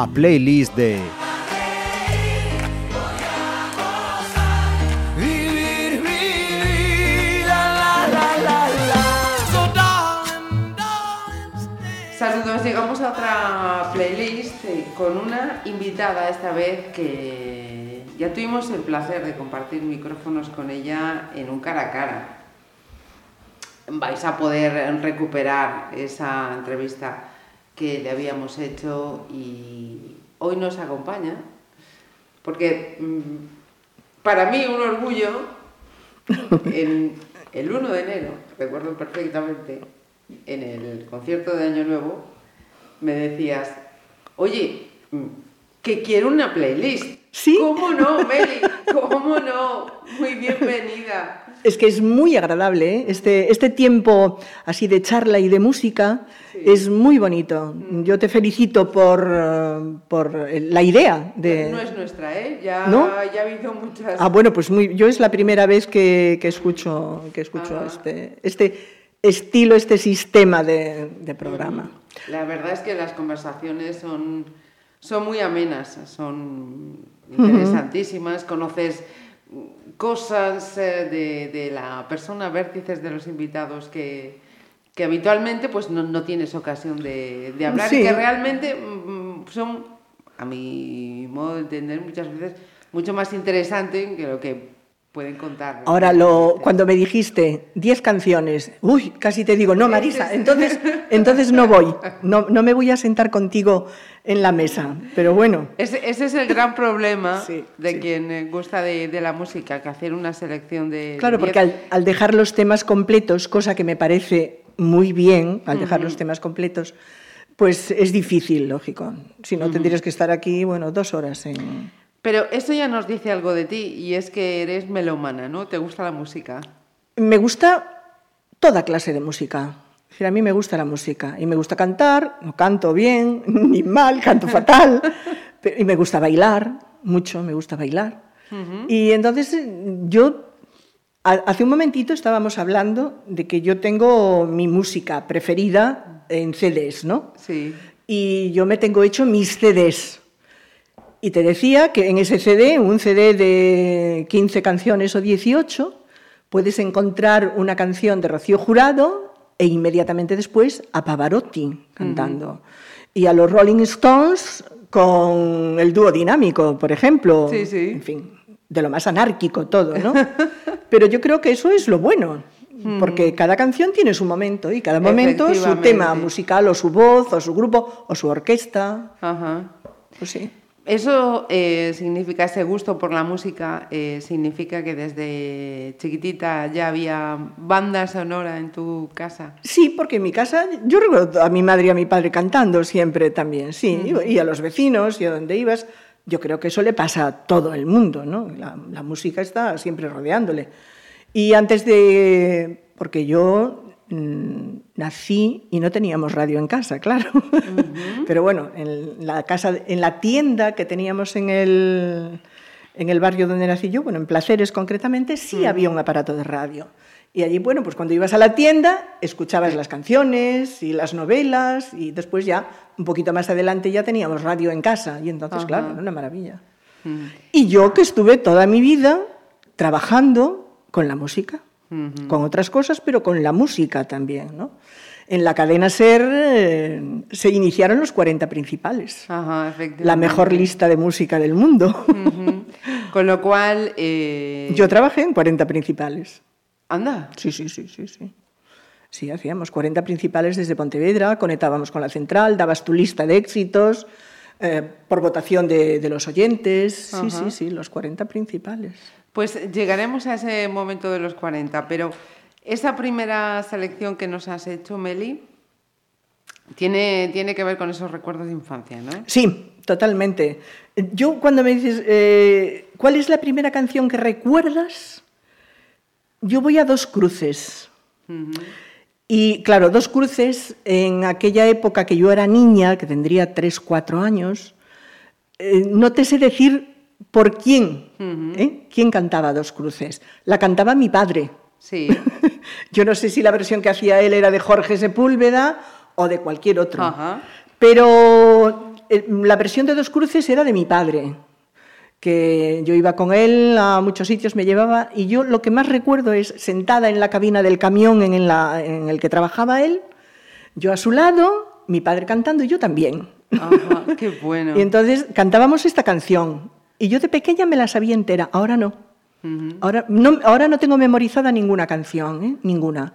A playlist de Saludos, llegamos a otra playlist eh, con una invitada esta vez que ya tuvimos el placer de compartir micrófonos con ella en un cara a cara. Vais a poder recuperar esa entrevista que le habíamos hecho y hoy nos acompaña porque mm, para mí un orgullo en el 1 de enero, recuerdo perfectamente, en el concierto de Año Nuevo, me decías, oye, mm, que quiero una playlist. Sí. ¿Cómo no, Meli? ¿Cómo no? Muy bienvenida. Es que es muy agradable, ¿eh? este, este tiempo así de charla y de música Sí. es muy bonito. Yo te felicito por, por la idea de... No es nuestra, ¿eh? Ya, ¿No? ya ha habido muchas... Ah, bueno, pues muy, yo es la primera vez que, que escucho, que escucho Ajá. este, este estilo, este sistema de, de programa. La verdad es que las conversaciones son, son muy amenas, son interesantísimas, conoces cosas eh, de, de la persona, vértices de los invitados que, que habitualmente pues no, no tienes ocasión de, de hablar y que realmente mm, son, a mi modo de entender, muchas veces mucho más interesante que lo que pueden contar. Ahora, lo, cuando me dijiste 10 canciones, uy, casi te digo, no, Marisa, entonces, entonces no voy, no, no me voy a sentar contigo en la mesa, pero bueno. Ese, ese es el gran problema Sí, de sí. quien eh, gusta de, de la música, que hacer una selección de... Claro, porque al dejar los temas completos, cosa que me parece muy bien, al dejar los temas completos, pues es difícil, lógico. Si no, tendrías que estar aquí, bueno, dos horas en... Pero eso ya nos dice algo de ti, y es que eres melómana, ¿no? ¿Te gusta la música? Me gusta toda clase de música. Es decir, a mí me gusta la música y me gusta cantar, no canto bien ni mal, canto fatal, pero- y me gusta bailar, mucho me gusta bailar. Y entonces eh, yo, ha- hace un momentito estábamos hablando de que yo tengo mi música preferida en CDs, ¿no? Sí. y yo me tengo hecho mis CDs. Y te decía que en ese CD, un CD de 15 canciones o 18, puedes encontrar una canción de Rocío Jurado e inmediatamente después a Pavarotti cantando. Y a los Rolling Stones con el dúo dinámico, por ejemplo. Sí, sí. En fin, de lo más anárquico todo, ¿no? Pero yo creo que eso es lo bueno. Porque cada canción tiene su momento y cada momento su tema musical o su voz o su grupo o su orquesta. Ajá. Pues sí. Eso eh, significa, ese gusto por la música, eh, significa que desde chiquitita ya había banda sonora en tu casa. Sí, porque en mi casa, yo recuerdo a mi madre y a mi padre cantando siempre también, sí, y a los vecinos y a donde ibas. Yo creo que eso le pasa a todo el mundo, ¿no? La, la música está siempre rodeándole. Y antes de. Porque yo mm, nací y no teníamos radio en casa, claro. Pero bueno, en la casa, en la tienda que teníamos en el, en el barrio donde nací yo, bueno, en Placeres concretamente, sí había un aparato de radio. Y allí, bueno, pues cuando ibas a la tienda, escuchabas las canciones y las novelas, y después ya, un poquito más adelante, ya teníamos radio en casa. Y entonces, claro, era una maravilla. Y yo que estuve toda mi vida trabajando con la música, con otras cosas, pero con la música también, ¿no? En la cadena SER eh, se iniciaron los 40 principales, Ajá, la mejor lista de música del mundo. Con lo cual... eh, Yo trabajé en 40 principales. Anda. Sí, sí, sí, sí, sí. Sí, hacíamos 40 principales desde Pontevedra, conectábamos con la central, dabas tu lista de éxitos eh, por votación de, de los oyentes. Sí, Ajá. sí, sí, los 40 principales. Pues llegaremos a ese momento de los 40, pero esa primera selección que nos has hecho, Meli, tiene, tiene que ver con esos recuerdos de infancia, ¿no? Sí, totalmente. Yo cuando me dices, eh, ¿cuál es la primera canción que recuerdas? Yo voy a dos cruces. Y claro, dos cruces en aquella época que yo era niña, que tendría tres, cuatro años, eh, no te sé decir por quién, ¿eh? quién cantaba Dos Cruces. La cantaba mi padre. Sí. Yo no sé si la versión que hacía él era de Jorge Sepúlveda o de cualquier otro. Ajá. Pero eh, la versión de Dos Cruces era de mi padre, que yo iba con él a muchos sitios, me llevaba, y yo lo que más recuerdo es sentada en la cabina del camión en, la- en el que trabajaba él, yo a su lado, mi padre cantando y yo también. Ajá, qué bueno. Y entonces cantábamos esta canción. Y yo de pequeña me la sabía entera, ahora no. Ahora no, ahora no tengo memorizada ninguna canción, ¿eh? ninguna.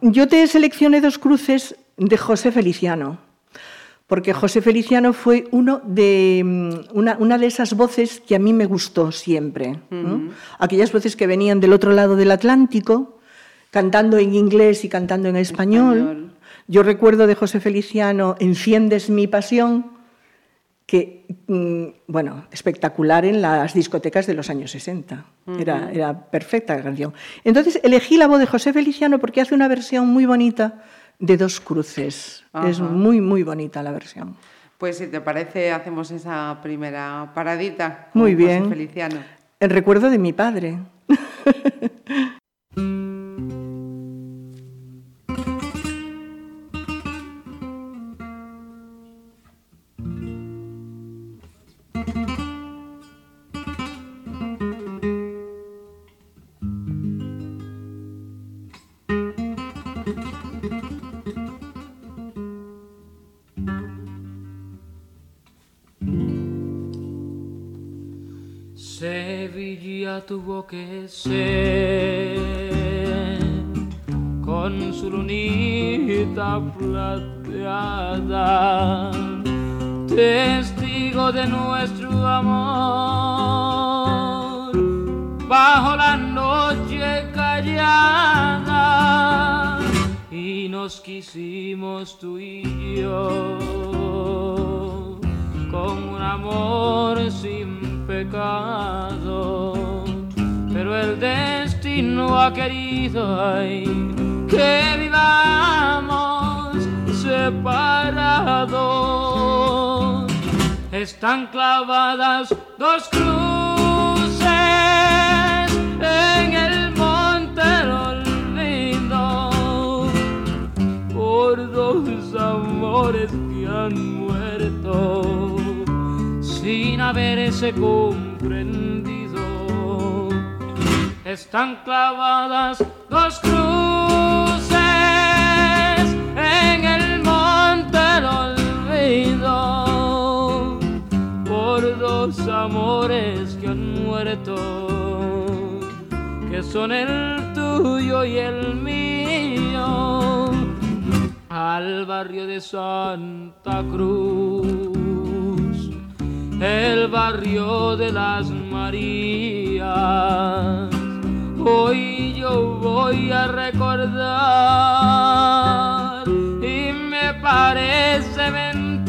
Yo te seleccioné dos cruces de José Feliciano, porque José Feliciano fue uno de, mm, una, una de esas voces que a mí me gustó siempre. ¿no? Aquellas voces que venían del otro lado del Atlántico, cantando en inglés y cantando en español. Español. Yo recuerdo de José Feliciano Enciendes mi pasión, que, mm, bueno, espectacular en las discotecas de los años 60. Era, era perfecta la canción. Entonces elegí la voz de José Feliciano porque hace una versión muy bonita de Dos Cruces. Es muy, muy bonita la versión. Pues si te parece, hacemos esa primera paradita. con Muy José bien. Feliciano. En recuerdo de mi padre. Sevilla tuvo que ser con su lunita plateada, testigo de nuestro amor, bajo la noche callada, y nos quisimos tú y yo con un amor sin pecado, pero el destino ha querido ay, que vivamos separados. Están clavadas dos cruces en el monte del olvido por dos amores que han muerto sin haberse comprendido. Están clavadas dos cruces en el monte del olvido por dos amores que han muerto que son el tuyo y el mío, al barrio de Santa Cruz, el barrio de las Marías. Hoy yo voy a recordar. Y me parece mentira.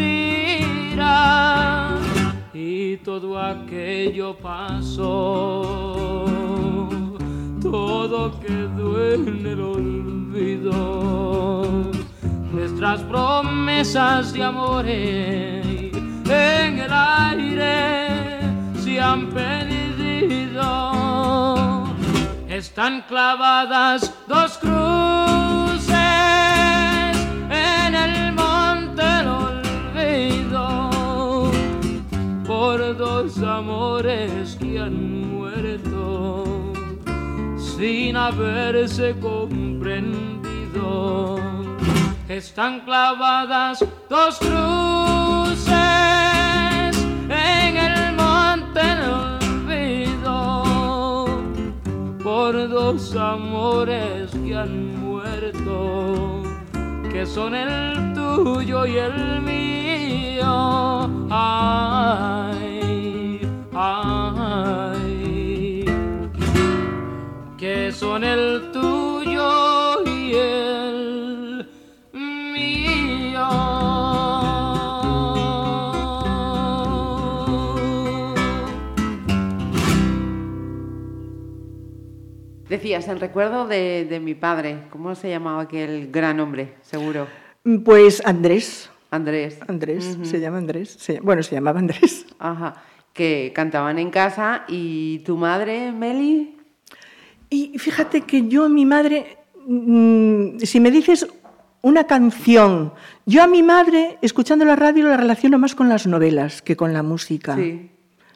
Y todo aquello pasó, todo quedó en el olvido, nuestras promesas de amores en el aire se han perdido, están clavadas dos cruces en el monte del olvido por dos amores que han muerto sin haberse comprendido. Están clavadas dos cruces por dos amores que han muerto que son el tuyo y el mío. Ay, ay, que son el Decías, en recuerdo de, de mi padre, ¿cómo se llamaba aquel gran hombre? Seguro. Pues Andrés. Andrés. Andrés, se llama Andrés. Se- bueno, se llamaba Andrés. Ajá. que cantaban en casa. ¿Y tu madre, Meli? Y fíjate que yo a mi madre, mm, si me dices una canción, yo a mi madre, escuchando la radio, la relaciono más con las novelas que con la música. Sí.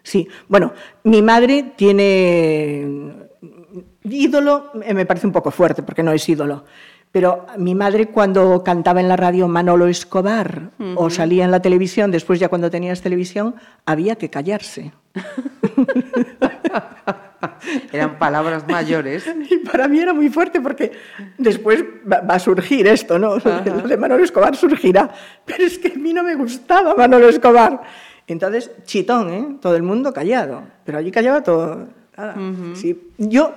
Sí, bueno, mi madre tiene ídolo, eh, me parece un poco fuerte porque no es ídolo, pero mi madre cuando cantaba en la radio Manolo Escobar o salía en la televisión, después ya cuando tenías televisión, había que callarse. Eran palabras mayores. Y para mí era muy fuerte porque después va, va a surgir esto, ¿no? Lo de Manolo Escobar surgirá. Pero es que a mí no me gustaba Manolo Escobar. Entonces, chitón, ¿eh? Todo el mundo callado. Pero allí callaba todo. Nada. Sí. Yo,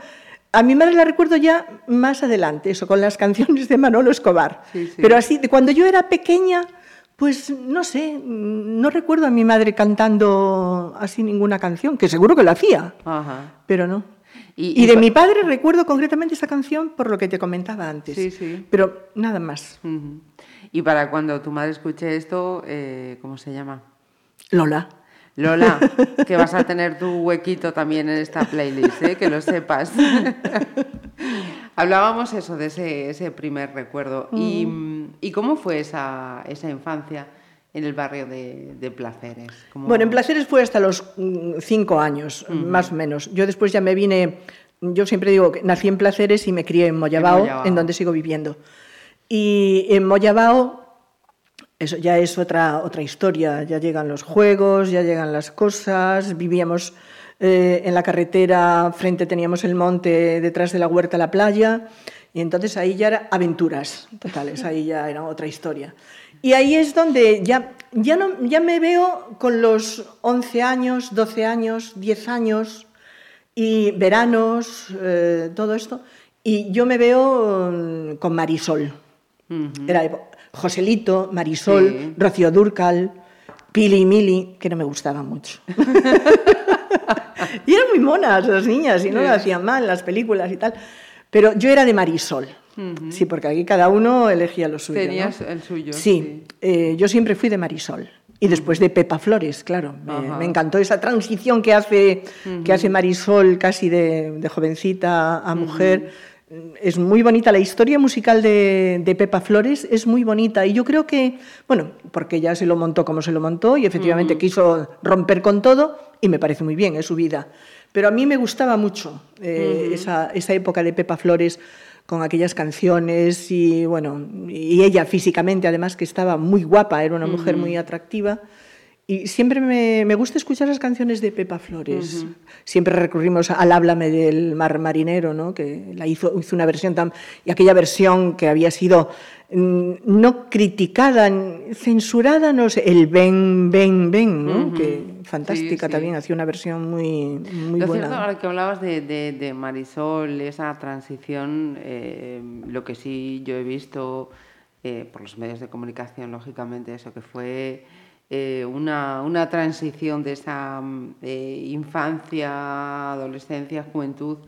a mi madre la recuerdo ya más adelante, eso, con las canciones de Manolo Escobar. Sí, sí. Pero así, de cuando yo era pequeña, pues no sé, no recuerdo a mi madre cantando así ninguna canción, que seguro que lo hacía, Ajá. pero no. Y- de mi padre recuerdo concretamente esa canción por lo que te comentaba antes. Sí, sí. Pero nada más. Y para cuando tu madre escuche esto, eh, ¿cómo se llama? Lola. Lola, que vas a tener tu huequito también en esta playlist, ¿eh? que lo sepas. Hablábamos eso de ese, ese primer recuerdo. ¿Y, Mm. ¿Y cómo fue esa, esa infancia en el barrio de, de Placeres? ¿Cómo- Bueno, en Placeres fue hasta los mm, cinco años, más o menos. Yo después ya me vine, yo siempre digo que nací en Placeres y me crié en Moyabao, en, Moyabao. donde sigo viviendo. Y en Moyabao, eso ya es otra, otra historia, ya llegan los juegos, ya llegan las cosas, vivíamos eh, en la carretera, frente teníamos el monte, detrás de la huerta la playa, y entonces ahí ya era aventuras totales, ahí ya era otra historia. Y ahí es donde ya, ya, no, ya me veo con los 11 años, 12 años, 10 años, y veranos, eh, todo esto, y yo me veo mm, con Marisol. Era epo- Joselito, Marisol, Sí. Rocío Durcal, Pili y Mili, que no me gustaban mucho. y eran muy monas las niñas y no lo hacían mal las películas y tal. Pero yo era de Marisol. Sí, porque aquí cada uno elegía lo suyo. ¿no? Tenías el suyo, Sí, sí. eh, yo siempre fui de Marisol. Y después de Pepa Flores, claro. Me, encantó esa transición que hace, que hace Marisol casi de, de jovencita a mujer. Es muy bonita. La historia musical de, de Pepa Flores es muy bonita. Y yo creo que, bueno, porque ella se lo montó como se lo montó y efectivamente quiso romper con todo y me parece muy bien, es su vida. Pero a mí me gustaba mucho eh, esa, esa época de Pepa Flores con aquellas canciones y bueno, y ella físicamente además que estaba muy guapa, era una mujer muy atractiva. Y siempre me, me gusta escuchar las canciones de Pepa Flores. Siempre recurrimos al Háblame del Mar Marinero, ¿no? que la hizo, hizo una versión tan... Y aquella versión que había sido mm, no criticada, censurada, no sé, el Ven, Ven, Ven, ¿no? que fantástica sí. también, hacía una versión muy, muy Lo buena. cierto, ahora que hablabas de, de- de Marisol, esa transición, eh, lo que sí yo he visto eh, por los medios de comunicación, lógicamente, eso que fue eh, una, una transición de esa mm, eh, infancia, adolescencia, juventud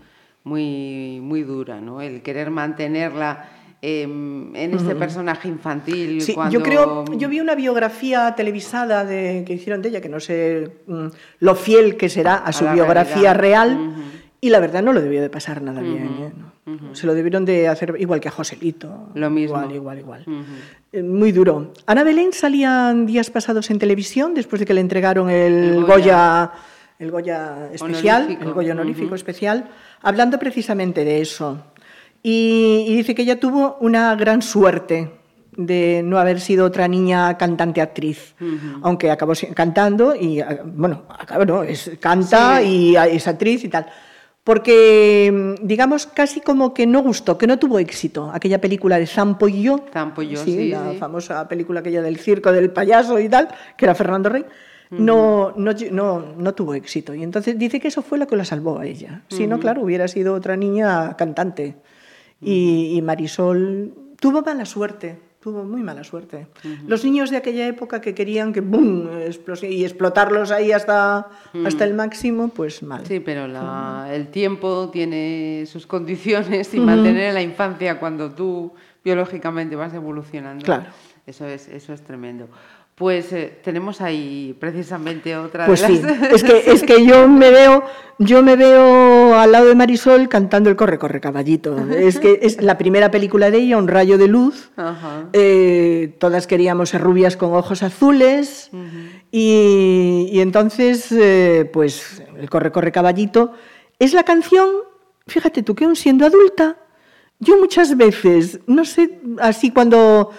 muy, muy dura, ¿no? El querer mantenerla eh, en este personaje infantil. Sí, cuando... yo creo, yo vi una biografía televisada de, que hicieron de ella, que no sé mm, lo fiel que será a su realidad realidad. real. Y la verdad no lo debió de pasar nada bien. ¿eh? No. Se lo debieron de hacer igual que a Joselito. Lo mismo. Igual, igual, igual. Ujú. Eh, Muy duro. Ana Belén salía días pasados en televisión después de que le entregaron el, El Goya, Goya. el Goya especial, Honorífico. el Goya honorífico especial, hablando precisamente de eso. Y, y dice que ella tuvo una gran suerte de no haber sido otra niña cantante-actriz, aunque acabó cantando y, ah, bueno, acabó, no, es, canta Sí. y ah, es actriz y tal. Porque, mm, digamos, casi como que no gustó, que no tuvo éxito aquella película de Zampo y yo. Zampo y yo, sí, la sí. famosa película aquella del circo del payaso y tal, que era Fernando Rey. No, no, no, no tuvo éxito. Y entonces dice que eso fue lo que la salvó a ella. Si no, claro, hubiera sido otra niña cantante. Y, y Marisol tuvo mala suerte, tuvo muy mala suerte. Los niños de aquella época que querían que ¡bum! y explotarlos ahí hasta, hasta el máximo, pues mal. Sí, pero la- el tiempo tiene sus condiciones y mantener en la infancia cuando tú biológicamente vas evolucionando. Claro. Eso es, eso es tremendo. Pues eh, tenemos ahí precisamente otra Pues de sí, las... es que, es que yo me veo, yo me veo al lado de Marisol cantando el Corre, corre, caballito. Es que es la primera película de ella, Un rayo de luz. Ajá. Eh, todas queríamos ser rubias con ojos azules. y, y entonces, eh, pues, el Corre, corre, caballito es la canción, fíjate tú que aún siendo adulta, yo muchas veces, no sé, así cuando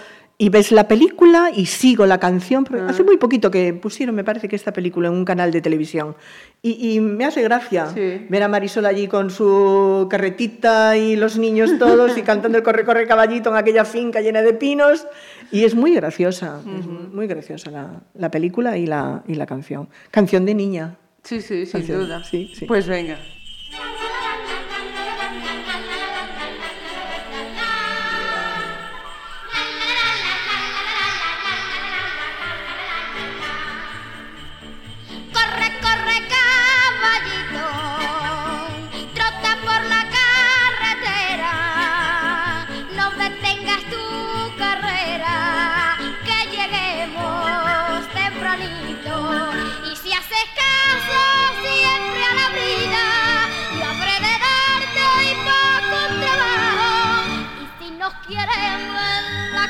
y ves la película y sigo la canción. porque Hace muy poquito que pusieron, me parece que esta película en un canal de televisión. Y, y me hace gracia Sí. ver a Marisol allí con su carretita y los niños todos y cantando el corre, corre caballito en aquella finca llena de pinos. Y es muy graciosa, es muy graciosa la, la película y la, y la canción. Canción de niña. Sí, sí, sin Canción, duda. sí, sí. Pues venga.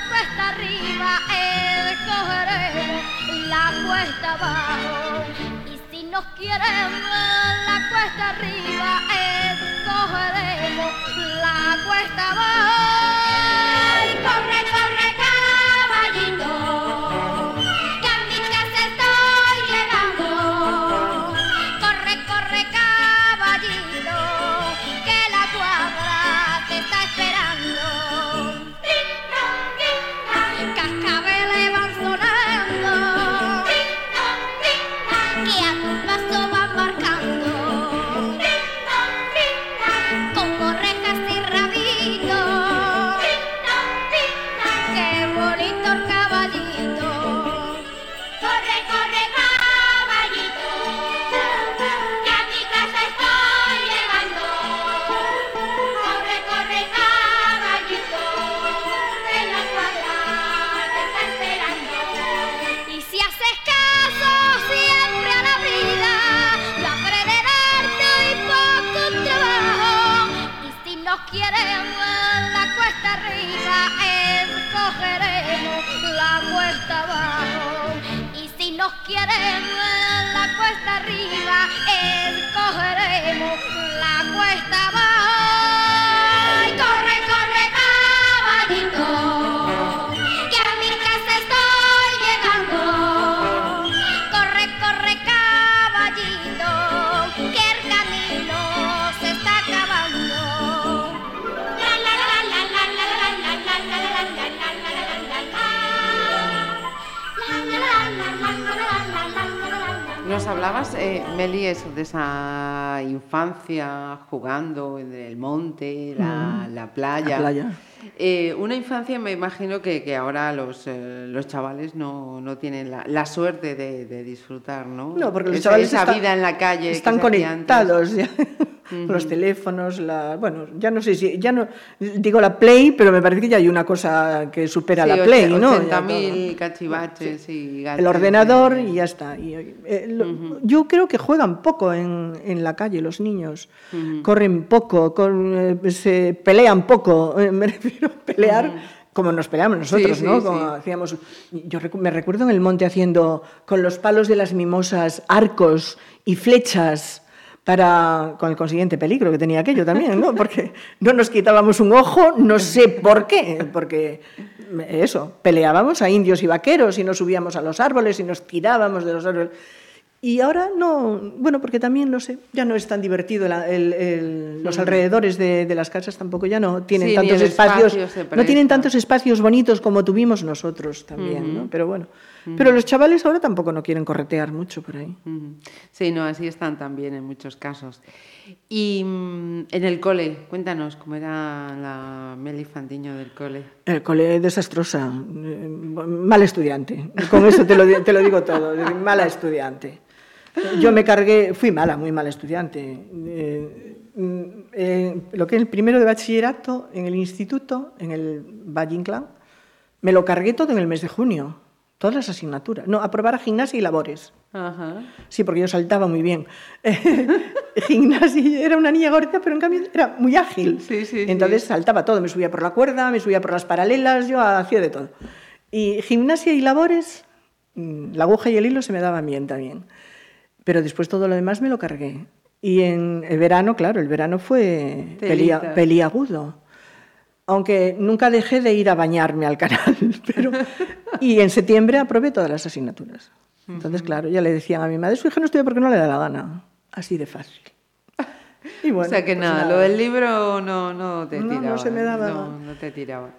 Cuesta arriba, escogeremos la cuesta abajo. Y si nos queremos en la cuesta arriba, escogeremos la cuesta abajo. Nos queremos en la cuesta arriba, escogeremos la cuesta abajo. Nos hablabas, eh, Meli, eso, de esa infancia jugando en el monte, la, la playa. La playa. Eh, una infancia, me imagino que, que ahora los, eh, los chavales no, no tienen la, la suerte de, de disfrutar, ¿no? No, porque los Esa- chavales esa están- vida en la calle. están conectados ya. Los teléfonos, la, bueno, ya no sé si, ya no, digo la Play, pero me parece que ya hay una cosa que supera Sí, la Play, ¿no? Ya 80.000 todo. cachivaches y El gadgets, ordenador eh, y ya está. Y, eh, lo- Yo creo que juegan poco en, en la calle los niños. Corren poco, con- eh, se pelean poco. eh, me refiero pelear como nos peleamos nosotros, Sí, ¿no? sí, Como sí. hacíamos, yo me recuerdo en el monte haciendo con los palos de las mimosas arcos y flechas para con el consiguiente peligro que tenía aquello también, ¿no? Porque no nos quitábamos un ojo, no sé por qué, porque eso, peleábamos a indios y vaqueros y nos subíamos a los árboles y nos tirábamos de los árboles. Y ahora no, bueno, porque también, no sé, ya no es tan divertido la- el- el- los alrededores de, de las casas tampoco ya no tienen Sí, tantos espacios, espacio no tienen tantos espacios bonitos como tuvimos nosotros también, ¿no? Pero bueno, pero los chavales ahora tampoco no quieren corretear mucho por ahí. Sí, no, así están también en muchos casos. Y mm, en el cole, cuéntanos cómo era la Meli Fandiño del cole. El cole desastrosa, eh, mal estudiante. Con eso te lo, te lo digo todo, mala estudiante. Yo me cargué, fui mala, muy mala estudiante. Eh, mm, eh, lo que es el primero de bachillerato en el instituto, en el Valle Inclán, me lo cargué todo en el mes de junio. todas las asignaturas. No, aprobara gimnasia y labores. Ajá. Sí, porque yo saltaba muy bien. gimnasia, era una niña gordita, pero en cambio era muy ágil. Sí, sí, Entonces sí. saltaba todo, me subía por la cuerda, me subía por las paralelas, yo hacía de todo. Y gimnasia y labores, mm, la aguja y el hilo se me daban bien también. Pero después todo lo demás me lo cargué. Y en el verano, claro, el verano fue peliagudo. Aunque nunca dejé de ir a bañarme al canal. Pero... Y en septiembre aprobé todas las asignaturas. Entonces, claro, ya le decían a mi madre, su hija no estudia porque no le da la gana. Así de fácil. Y bueno, o sea que pues nada, lo del libro no, no te No, no tiraba. se me daba. No, no te tiraba.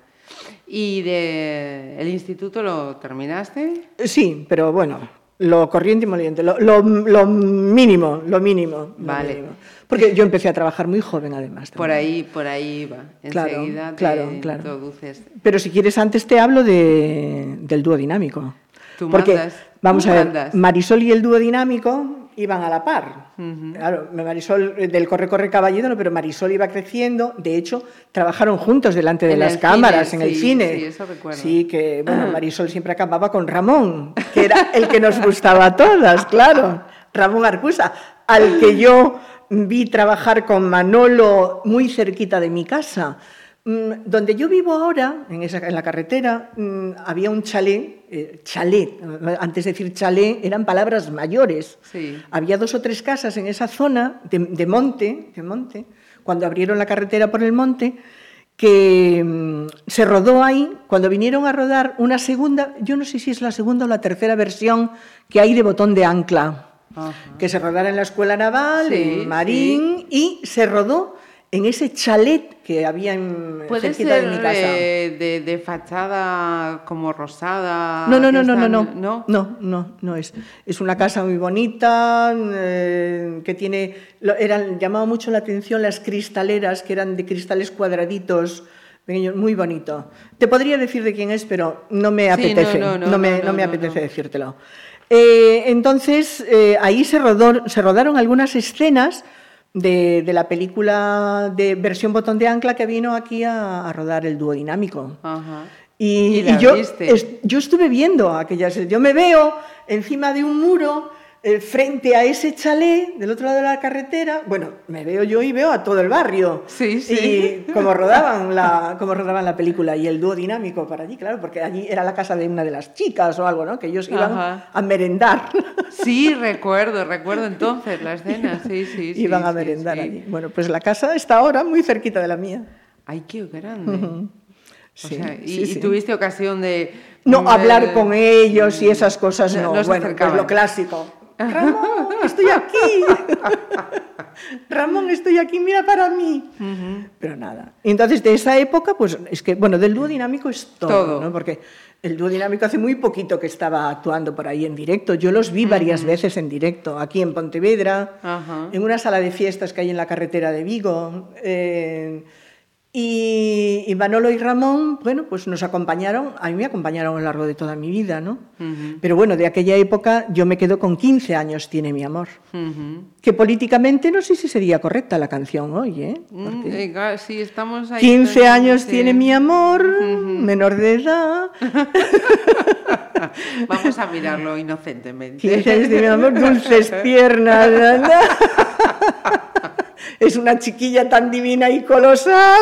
¿Y de el instituto lo terminaste? Sí, pero bueno, lo corriente y moliente, lo, lo- lo mínimo, lo mínimo. lo Vale. mínimo. Porque yo empecé a trabajar muy joven, además. Por ahí, por ahí va. Claro, Enseguida te claro, claro. introduces. Pero si quieres, antes te hablo de, del dúo dinámico. Tú Porque, mandas, vamos tú a ver, mandas. Marisol y el dúo dinámico iban a la par. Claro, Marisol del Corre Corre Caballero, pero Marisol iba creciendo. De hecho, trabajaron juntos delante de En las cámaras, cine, en el cine. sí, eso recuerdo. Sí, que bueno, Marisol siempre acababa con Ramón, que era el que nos gustaba a todas, claro. Ramón Arcusa, al que yo vi trabajar con Manolo muy cerquita de mi casa. Mm, Donde yo vivo ahora, en, esa, en la carretera, mm, había un chalet, eh, chalet, antes de decir chalet eran palabras mayores. Sí. Había dos o tres casas en esa zona de, de monte, de monte, cuando abrieron la carretera por el monte, que mm, se rodó ahí, cuando vinieron a rodar una segunda, yo no sé si es la segunda o la tercera versión que hay de Botón de Ancla, Ajá. que se rodara en la Escuela Naval, Sí, en Marín, y se rodó en ese chalet que había en, Puede cerquita ser de mi casa. eh, de, de fachada como rosada. No, no, no, no, no, no, ¿no? no, no, no es. Es una casa muy bonita eh, que tiene, eran, llamaba mucho la atención las cristaleras que eran de cristales cuadraditos, pequeños, muy bonito. Te podría decir de quién es, pero no me Sí, no, apetece, no, me, no, me apetece decírtelo. Eh, entonces eh, ahí se, rodó, se rodaron algunas escenas. De, de la película de versión botón de ancla que vino aquí a, a rodar el dúo dinámico. Ajá. Y, Y y la yo, yo estuve viendo aquellas. Yo me veo encima de un muro, frente a ese chalet, del otro lado de la carretera. Bueno, me veo yo y veo a todo el barrio. Sí, sí. Y como rodaban la, como rodaban la película y el dúo dinámico para allí, claro, porque allí era la casa de una de las chicas o algo, ¿no? Que ellos iban Ajá. a merendar. Sí, recuerdo, recuerdo entonces la escena. Sí, sí, sí. iban a sí, merendar sí. allí. Bueno, pues la casa está ahora muy cerquita de la mía. Ay, qué grande. O Sí, sea, y, sí, y sí. tuviste ocasión de. No, hablar con ellos y esas cosas, no- no. bueno, pues lo clásico. Ramón, estoy aquí. Ramón, estoy aquí, mira para mí. Pero nada. Y entonces, de esa época, pues es que, bueno, del dúo dinámico es todo, Todo. ¿no? Porque el dúo dinámico hace muy poquito que estaba actuando por ahí en directo. Yo los vi varias veces en directo, aquí en Pontevedra, en una sala de fiestas que hay en la carretera de Vigo. eh, y, y Manolo y Ramón, bueno, pues nos acompañaron, a mí me acompañaron a lo largo de toda mi vida, ¿no? Pero bueno, de aquella época yo me quedo con 15 años, tiene mi amor. Ujú. Que políticamente no sé si sería correcta la canción hoy, ¿eh? Mm, Porque eh, sí, estamos ahí. 15 pero- años sí. tiene mi amor, menor de edad. Vamos a mirarlo inocentemente. 15 años tiene mi amor, dulces piernas. Es una chiquilla tan divina y colosal.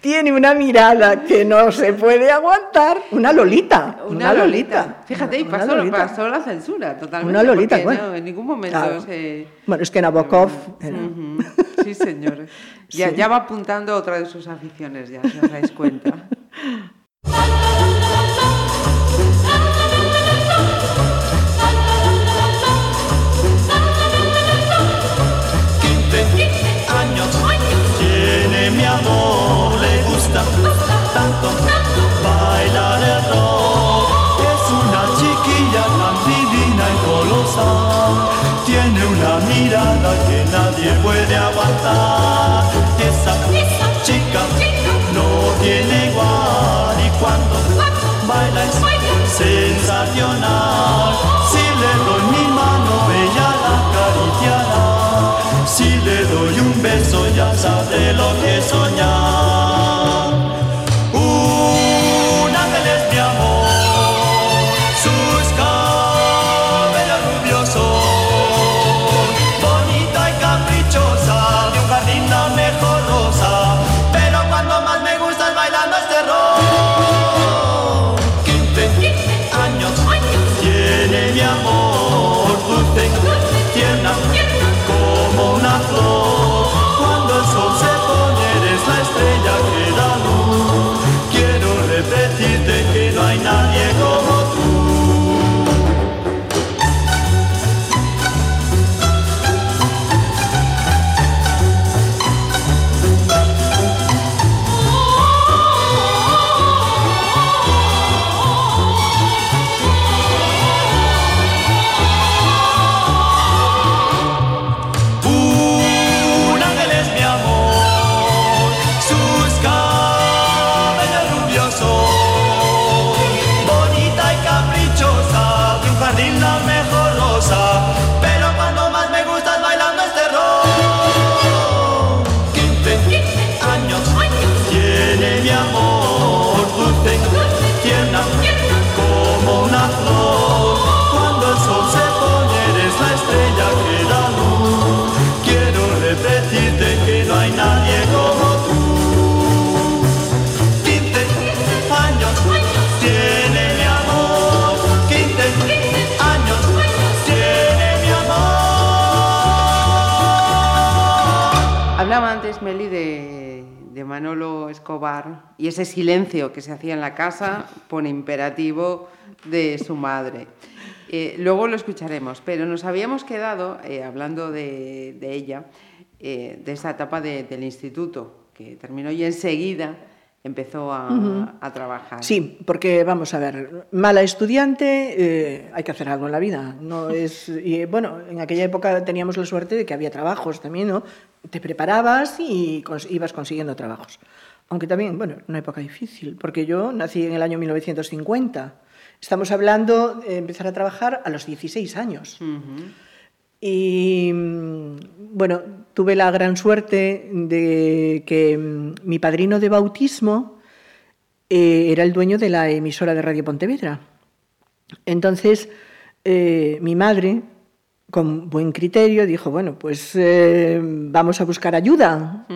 Tiene una mirada que no se puede aguantar. Una lolita. Una, lolita. Fíjate, y pasó, lolita. pasó la censura totalmente. Una lolita, bueno. no, en ningún momento Claro. se... Bueno, es que Nabokov. era-. Sí, señor. Ya, Sí. ya va apuntando otra de sus aficiones, ya si os dais cuenta. puede Escobar y ese silencio que se hacía en la casa pone imperativo de su madre. Eh, luego lo escucharemos, pero nos habíamos quedado, eh, hablando de, de ella, eh, de esa etapa de- del instituto, que terminó y enseguida empezó a, a trabajar. Sí, porque vamos a ver, mala estudiante, eh, hay que hacer algo en la vida. No es, y, bueno, en aquella época teníamos la suerte de que había trabajos también, ¿no? Te preparabas y cons- ibas consiguiendo trabajos. Aunque también, bueno, una época difícil, porque yo nací en el año 1950. Estamos hablando de empezar a trabajar a los 16 años. Y mm, bueno, tuve la gran suerte de que mm, mi padrino de bautismo eh, era el dueño de la emisora de Radio Pontevedra. Entonces, eh, mi madre, con buen criterio, dijo, bueno, pues eh, vamos a buscar ayuda.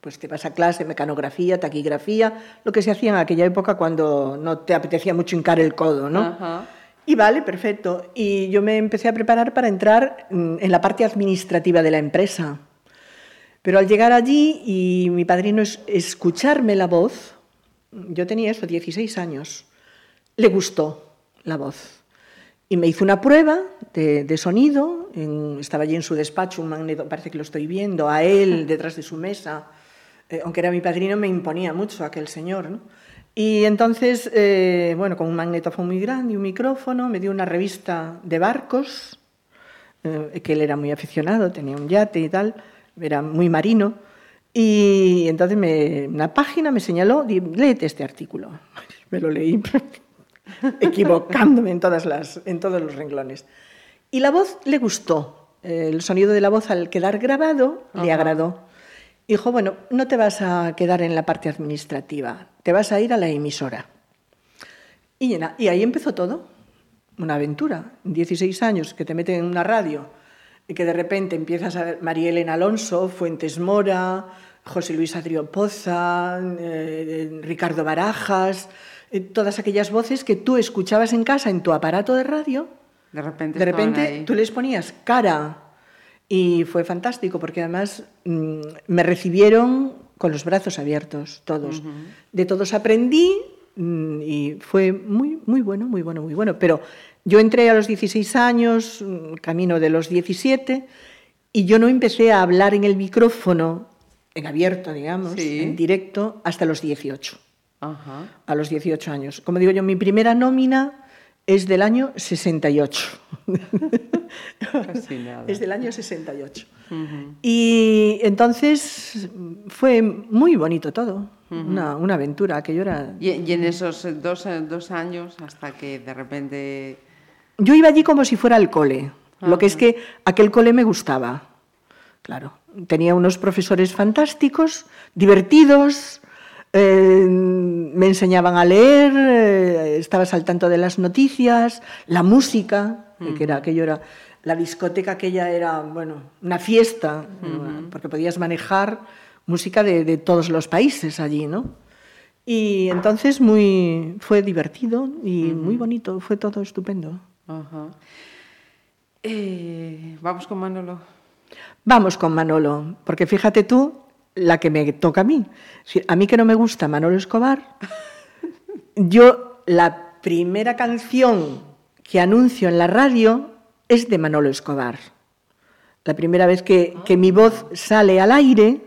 Pues te vas a clase, mecanografía, taquigrafía, lo que se hacía en aquella época cuando no te apetecía mucho hincar el codo, ¿no? Ajá. Y vale, perfecto. Y yo me empecé a preparar para entrar mm, en la parte administrativa de la empresa. Pero al llegar allí y mi padrino es- escucharme la voz, yo tenía eso, 16 años, le gustó la voz. Y me hizo una prueba de, de sonido, en- estaba allí en su despacho, un magneto, parece que lo estoy viendo, a él detrás de su mesa, eh, aunque era mi padrino, me imponía mucho aquel señor. ¿no? Y entonces, eh, bueno, con un magnetofón muy grande y un micrófono, me dio una revista de barcos, eh, que él era muy aficionado, tenía un yate y tal, era muy marino. Y entonces me, una página me señaló, léete este artículo. Me lo leí, equivocándome en, todas las, en todos los renglones. Y la voz le gustó. El sonido de la voz al quedar grabado le agradó. Dijo, bueno, no te vas a quedar en la parte administrativa, te vas a ir a la emisora. Y, en- y ahí empezó todo, una aventura. 16 años que te meten en una radio y que de repente empiezas a ver María Elena Alonso, Fuentes Mora, José Luis Adrián Poza, eh, Ricardo Barajas, eh, todas aquellas voces que tú escuchabas en casa en tu aparato de radio De repente, de repente tú les ponías cara y fue fantástico porque además mm, me recibieron con los brazos abiertos, todos. De todos aprendí mm, y fue muy, muy bueno, muy bueno, muy bueno. Pero yo entré a los 16 años, mm, camino de los 17, y yo no empecé a hablar en el micrófono, en abierto, digamos, Sí. en directo, hasta los 18 Ajá. a los 18 años. Como digo yo, mi primera nómina es del año 68. Casi nada. es del año 68. Y entonces fue muy bonito todo, una, una aventura, aquello era... Y, y en esos dos, dos años, hasta que de repente... Yo iba allí como si fuera al cole, lo que es que aquel cole me gustaba, claro. Tenía unos profesores fantásticos, divertidos, eh, me enseñaban a leer, eh, estabas al tanto de las noticias, la música, que era aquello era la discoteca aquella era bueno una fiesta porque podías manejar música de, de todos los países allí, ¿no? Y entonces muy fue divertido y muy bonito, fue todo estupendo. Ajá. Eh, vamos con Manolo. Vamos con Manolo, porque fíjate tú la que me toca a mí. Si- A mí que no me gusta Manolo Escobar, yo la primera canción que anuncio en la radio es de Manolo Escobar. La primera vez que, que mi voz sale al aire,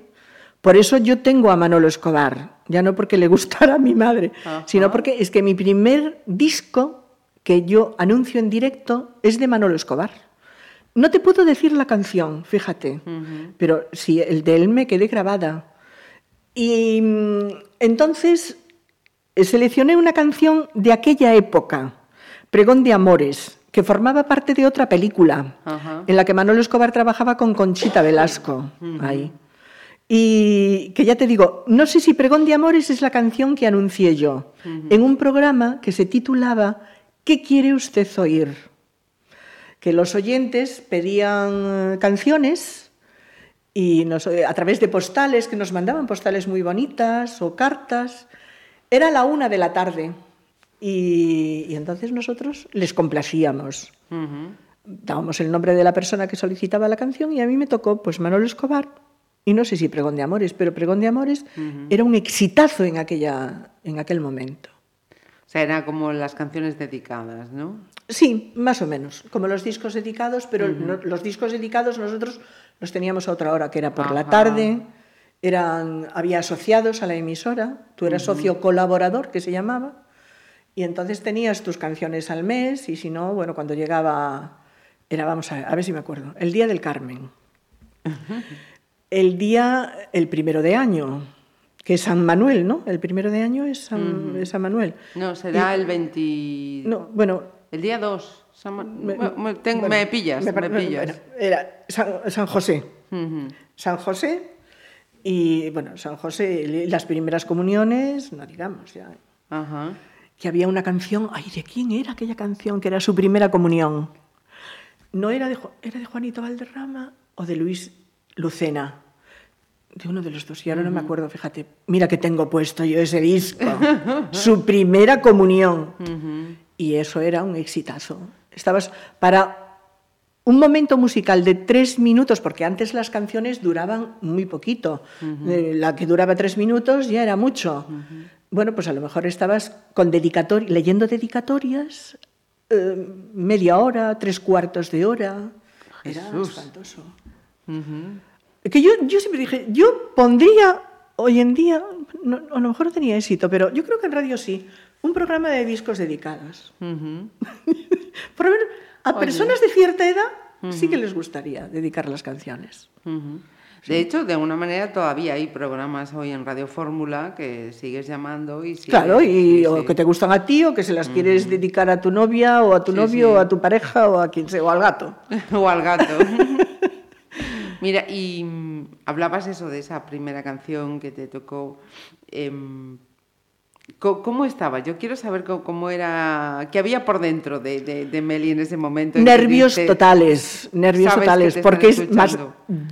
por eso yo tengo a Manolo Escobar, ya no porque le gustara a mi madre, sino porque es que mi primer disco que yo anuncio en directo es de Manolo Escobar. No te puedo decir la canción, fíjate, pero sí, el de él me quedé grabada. Y mm, entonces seleccioné una canción de aquella época, Pregón de Amores, que formaba parte de otra película, en la que Manolo Escobar trabajaba con Conchita Velasco, ahí. Y que ya te digo, no sé si Pregón de Amores es la canción que anuncié yo, en un programa que se titulaba ¿Qué quiere usted oír? Que los oyentes pedían eh, canciones y nos- eh, a través de postales, que nos mandaban postales muy bonitas o cartas. Era la una de la tarde y, y entonces nosotros les complacíamos. Dábamos el nombre de la persona que solicitaba la canción y a mí me tocó pues Manolo Escobar y no sé si Pregón de Amores, pero Pregón de Amores era un exitazo en, aquella, en aquel momento. Sea, eran como las canciones dedicadas, ¿no? Sí, más o menos, como los discos dedicados, pero no- los discos dedicados nosotros los teníamos a otra hora, que era por la tarde, eran, había asociados a la emisora, tú eras socio colaborador, que se llamaba, y entonces tenías tus canciones al mes, y si no, bueno, cuando llegaba, era, vamos a ver si me acuerdo, el Día del Carmen, el día, el primero de año, que es San Manuel, ¿no? El primero de año es San, es San Manuel. No, será el 20... No, bueno, El día 2. Me, Me- me- bueno, me pillas, me, pillas. bueno, era San, San José. San José y, bueno, San José, y las primeras comuniones, no digamos ya. Ajá. Que había una canción, ay, ¿de quién era aquella canción que era su primera comunión? ¿No era de, era de Juanito Valderrama o de Luis Lucena? De uno de los dos, y ahora no me acuerdo, fíjate. Mira que tengo puesto yo ese disco. su primera comunión. Y eso era un exitazo. Estabas para un momento musical de tres minutos, porque antes las canciones duraban muy poquito. Eh, La que duraba tres minutos ya era mucho. Bueno, pues a lo mejor estabas con dedicatori- leyendo dedicatorias eh, media hora, tres cuartos de hora. Era Jesús. espantoso. Que yo, yo siempre dije, yo pondría hoy en día, no- a lo mejor no tenía éxito, pero yo creo que en radio sí, un programa de discos dedicados. Ujú. Por lo menos a personas de cierta edad sí que les gustaría dedicar las canciones. Ujú. De hecho, de alguna manera todavía hay programas hoy en Radio Fórmula que sigues llamando y sigues- Claro, y sí, o sí. que te gustan a ti, o que se las quieres dedicar a tu novia, o a tu Sí, novio, sí. o a tu pareja, o a quien sea, o al gato. o al gato. Mira, y mm, hablabas eso de esa primera canción que te tocó. em, ¿Cómo estaba? Yo quiero saber cómo, era, qué había por dentro de, de, de Meli en ese momento. Nervios dice- totales, nervios totales, porque es más,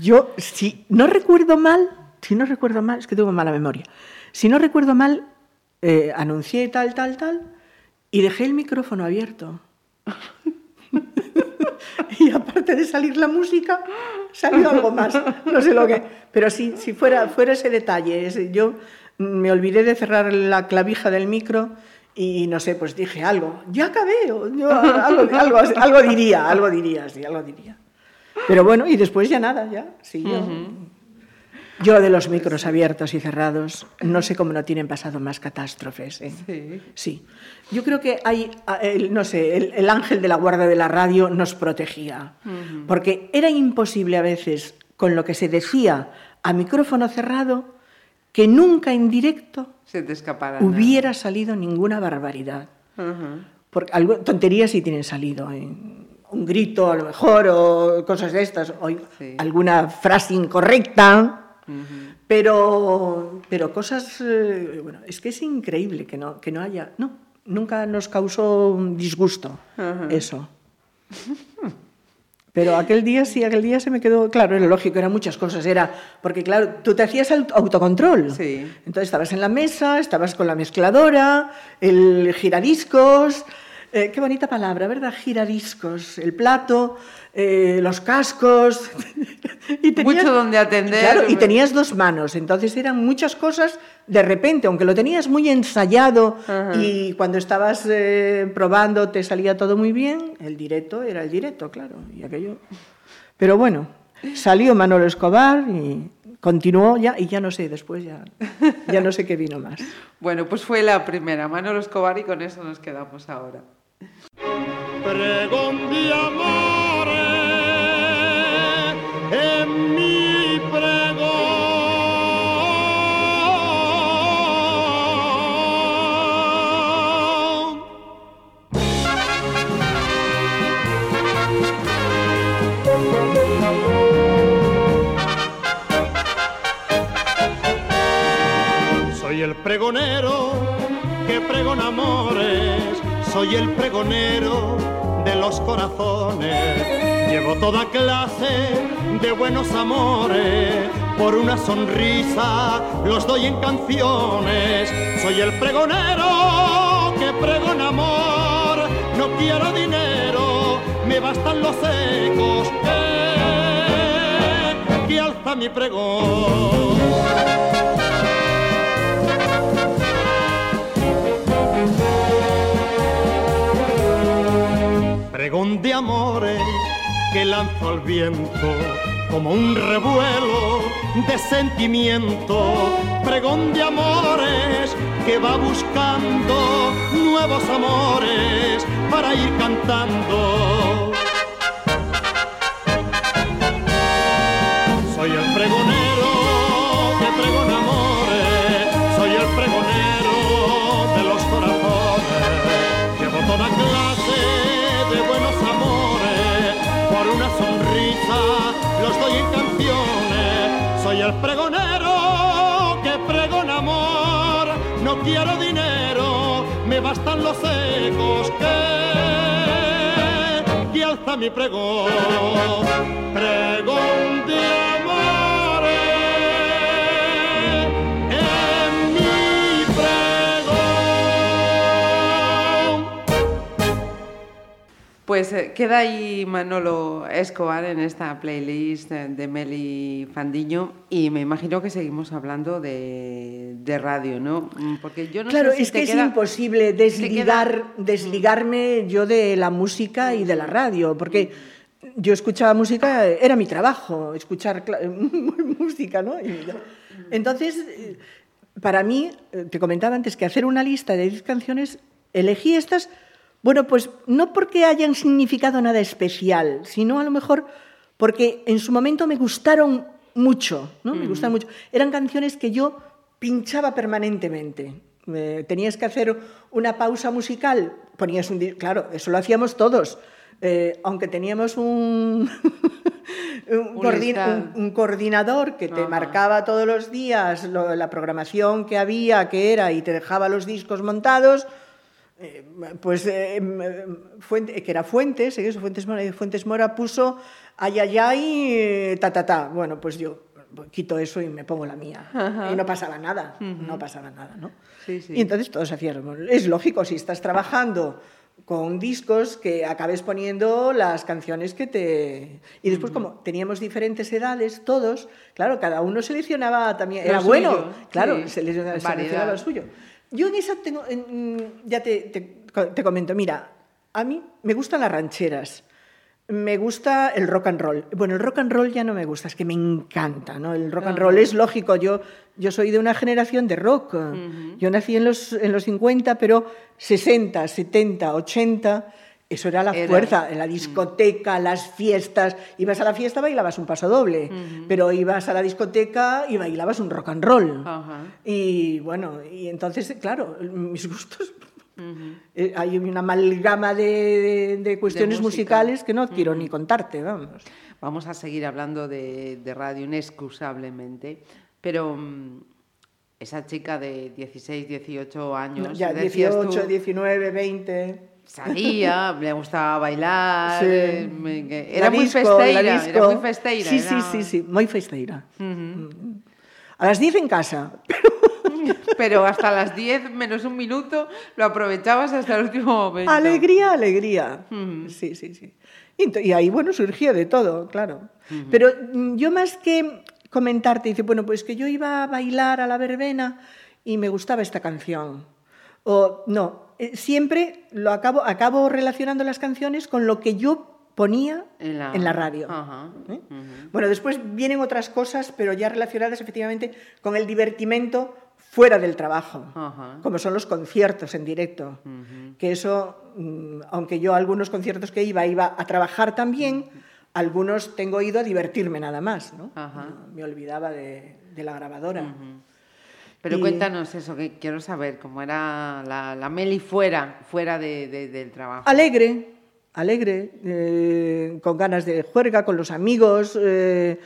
yo si no recuerdo mal, si no recuerdo mal, es que tengo mala memoria, si no recuerdo mal, eh, anuncié tal, tal, tal, y dejé el micrófono abierto. y aparte de salir la música, salió algo más, no sé lo que, pero si, si fuera, fuera ese detalle, yo me olvidé de cerrar la clavija del micro y no sé, pues dije algo, ya acabé, yo algo, algo, algo diría, algo diría, sí, algo diría. Pero bueno, y después ya nada, ya, sí, yo. Yo de los micros abiertos y cerrados, no sé cómo no tienen pasado más catástrofes. ¿eh? Sí. Sí. Yo creo que hay, el- no sé, el, el ángel de la guarda de la radio nos protegía. Porque era imposible a veces, con lo que se decía a micrófono cerrado, que nunca en directo Se te nada. hubiera salido ninguna barbaridad. Porque algo, tonterías sí tienen salido. ¿eh? Un grito a lo mejor o cosas de estas. O Sí. alguna frase incorrecta. Pero, pero cosas... eh, bueno, es que es increíble que no, que no haya... No, nunca nos causó un disgusto eso. Pero aquel día sí, aquel día se me quedó, claro, era lógico, eran muchas cosas, era, porque claro, tú te hacías el autocontrol. Sí. Entonces estabas en la mesa, estabas con la mezcladora, el giradiscos, eh, qué bonita palabra, ¿verdad? Giradiscos, el plato, eh, los cascos. y Mucho donde atender. Claro, y tenías dos manos, entonces eran muchas cosas de repente, aunque lo tenías muy ensayado y cuando estabas eh, probando te salía todo muy bien, el directo era el directo, claro, y aquello. Pero bueno, salió Manolo Escobar y continuó ya, y ya no sé, después ya, ya no sé qué vino más. Bueno, pues fue la primera, Manolo Escobar, y con eso nos quedamos ahora. pregón de amores en mi pregón. Soy el pregonero que pregona amores, soy el pregonero de los corazones. Llevo toda clase de buenos amores, por una sonrisa los doy en canciones. Soy el pregonero que pregona amor, no quiero dinero, me bastan los ecos. eh, que al alza mi pregón. Pregón de amores que lanzo al viento como un revuelo de sentimiento. Pregón de amores que va buscando nuevos amores para ir cantando. Pregonero que pregona amor, no quiero dinero, me bastan los ecos que que alza mi pregón, pregón de amores, Pues eh, queda ahí Manolo Escobar en esta playlist de Meli Fandiño y me imagino que seguimos hablando de, de radio, ¿no? Mm, Porque yo no claro, sé si es te que queda- es imposible desligar, queda- desligarme yo de la música y de la radio, porque yo escuchaba música, era mi trabajo, escuchar música, ¿no? Entonces, eh, para mí, eh, te comentaba antes que hacer una lista de 10 canciones, elegí estas, bueno, pues no porque hayan significado nada especial, sino a lo mejor porque en su momento me gustaron mucho, ¿no? Me gustaron mucho. Eran canciones que yo pinchaba permanentemente. Eh, tenías que hacer una pausa musical, ponías un... Claro, eso lo hacíamos todos. Eh, aunque teníamos un, coordinador que te Ajá. marcaba todos los días lo- la programación que había, que era, y te dejaba los discos montados, eh, pues eh, em, Fuente- que era Fuentes, ¿eh? Fuentes, Mora, Fuentes Mora puso ay, ay, ay, eh, ta, ta, ta. Bueno, pues yo quito eso y me pongo la mía. Y no pasaba nada, no pasaba nada, ¿no? Sí, sí. Y entonces todos hacíamos. Es lógico, si estás trabajando con discos, que acabes poniendo las canciones que te... Y después, como teníamos diferentes edades, todos, claro, cada uno seleccionaba también... Lo Era bueno, claro, sí, seleccionaba, seleccionaba lo suyo. Yo en esa tengo... en- ya te, te- te comento, mira, a mí me gustan las rancheras. Me gusta el rock and roll. Bueno, el rock and roll ya no me gusta, es que me encanta, ¿no? El rock and roll es lógico. Yo, yo soy de una generación de rock. Yo nací en los, en los 50, pero 60, 70, 80, eso era la Era. fuerza. En la discoteca, las fiestas. Ibas a la fiesta, bailabas un paso doble. Pero ibas a la discoteca y bailabas un rock and roll. Ajá. Y bueno, y entonces, claro, mis gustos. eh, hay una amalgama de, de- de cuestiones música. musicales que no quiero ni contarte, vamos. Vamos a seguir hablando de, de radio inexcusablemente, pero mm, esa chica de 16, 18 años, No, ya decías 18, tú, 19, 20. Salía, le gustaba bailar, Sí. me- era muy disco, festeira, era muy festeira. Sí, era- sí, sí, sí, muy festeira. A las 10 en casa. Pero hasta las 10 menos un minuto lo aprovechabas hasta el último momento. Alegría, alegría. Sí, sí, sí. Y, ahí, bueno, surgía de todo, claro. Pero mm, yo más que comentarte, dice, bueno, pues que yo iba a bailar a la verbena y me gustaba esta canción. O no, siempre lo acabo, acabo relacionando las canciones con lo que yo ponía En en la- la, radio. Ajá, ¿eh? ujú. Bueno, después vienen otras cosas, pero ya relacionadas efectivamente con el divertimento fuera del trabajo, Ajá. como son los conciertos en directo. Que eso, mm, aunque yo a algunos conciertos que iba, iba a trabajar también, algunos tengo ido a divertirme nada más. No, Me olvidaba de, de la grabadora. Pero Y- cuéntanos eso, que quiero saber cómo era la, la Meli fuera, fuera de- de- del trabajo. Alegre, alegre, eh, con ganas de juerga, con los amigos. eh,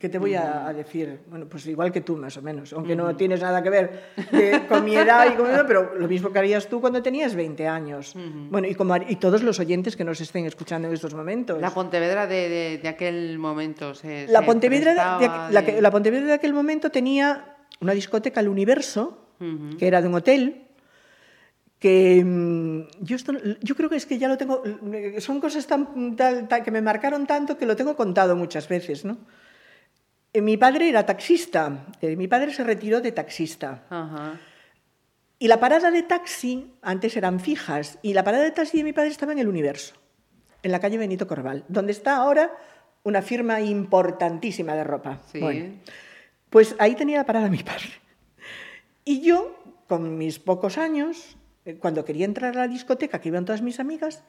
¿Qué te voy a, a decir? Bueno, pues igual que tú, más o menos, aunque no tienes nada que ver eh, con mi edad y con edad, pero lo mismo que harías tú cuando tenías 20 años. Bueno, y, como, y todos los oyentes que nos estén escuchando en estos momentos. La Pontevedra de, de- de aquel momento se La se Pontevedra, de, la, de- la Pontevedra de aquel momento tenía una discoteca, el Universo, que era de un hotel, que mm, yo, esto, yo creo que es que ya lo tengo, son cosas tan, que me marcaron tanto que lo tengo contado muchas veces, ¿no? Eh, mi padre era taxista. Eh, mi padre se retiró de taxista. Ajá. Y la parada de taxi, antes eran fijas, y la parada de taxi de mi padre estaba en el Universo, en la calle Benito Corval, donde está ahora una firma importantísima de ropa. Sí. Bueno, pues ahí tenía la parada mi padre. Y yo, con mis pocos años, eh, cuando quería entrar a la discoteca, que iban todas mis amigas,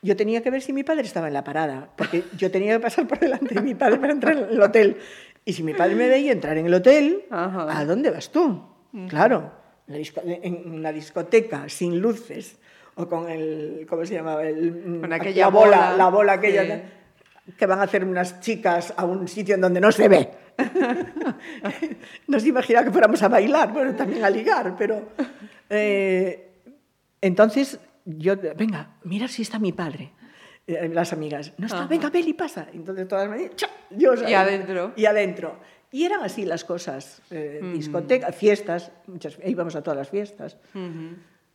yo tenía que ver si mi padre estaba en la parada, porque yo tenía que pasar por delante de mi padre para entrar en el hotel. Y si mi padre me veía entrar en el hotel, Ajá. ¿a dónde vas tú? Claro, en la una discoteca sin luces o con el, ¿cómo se llamaba? El, Con la aquella bola, bola, la bola aquella sí. que van a hacer unas chicas a un sitio en donde no se ve. no se imagina que fuéramos a bailar, bueno, también a ligar, pero... eh, entonces, yo, venga, mira si está mi padre. Eh, Las amigas, no está, venga, Beli, pasa. Entonces todas me dicen, yo Y adentro. Y adentro. Y eran así las cosas, eh, discotecas, fiestas, muchas, íbamos a todas las fiestas.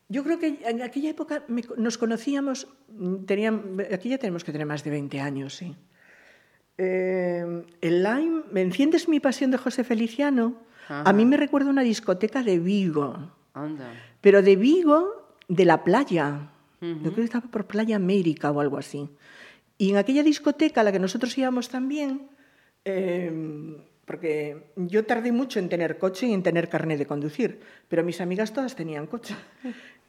Yo creo que en aquella época nos conocíamos, tenían, aquí ya tenemos que tener más de 20 años, sí. Eh, el Lime, ¿me enciendes mi pasión de José Feliciano? A mí me recuerda una discoteca de Vigo, Anda. pero de Vigo, de la playa. Yo creo que estaba por Playa América o algo así. Y en aquella discoteca a la que nosotros íbamos también, eh, porque yo tardé mucho en tener coche y en tener carnet de conducir, pero mis amigas todas tenían coche.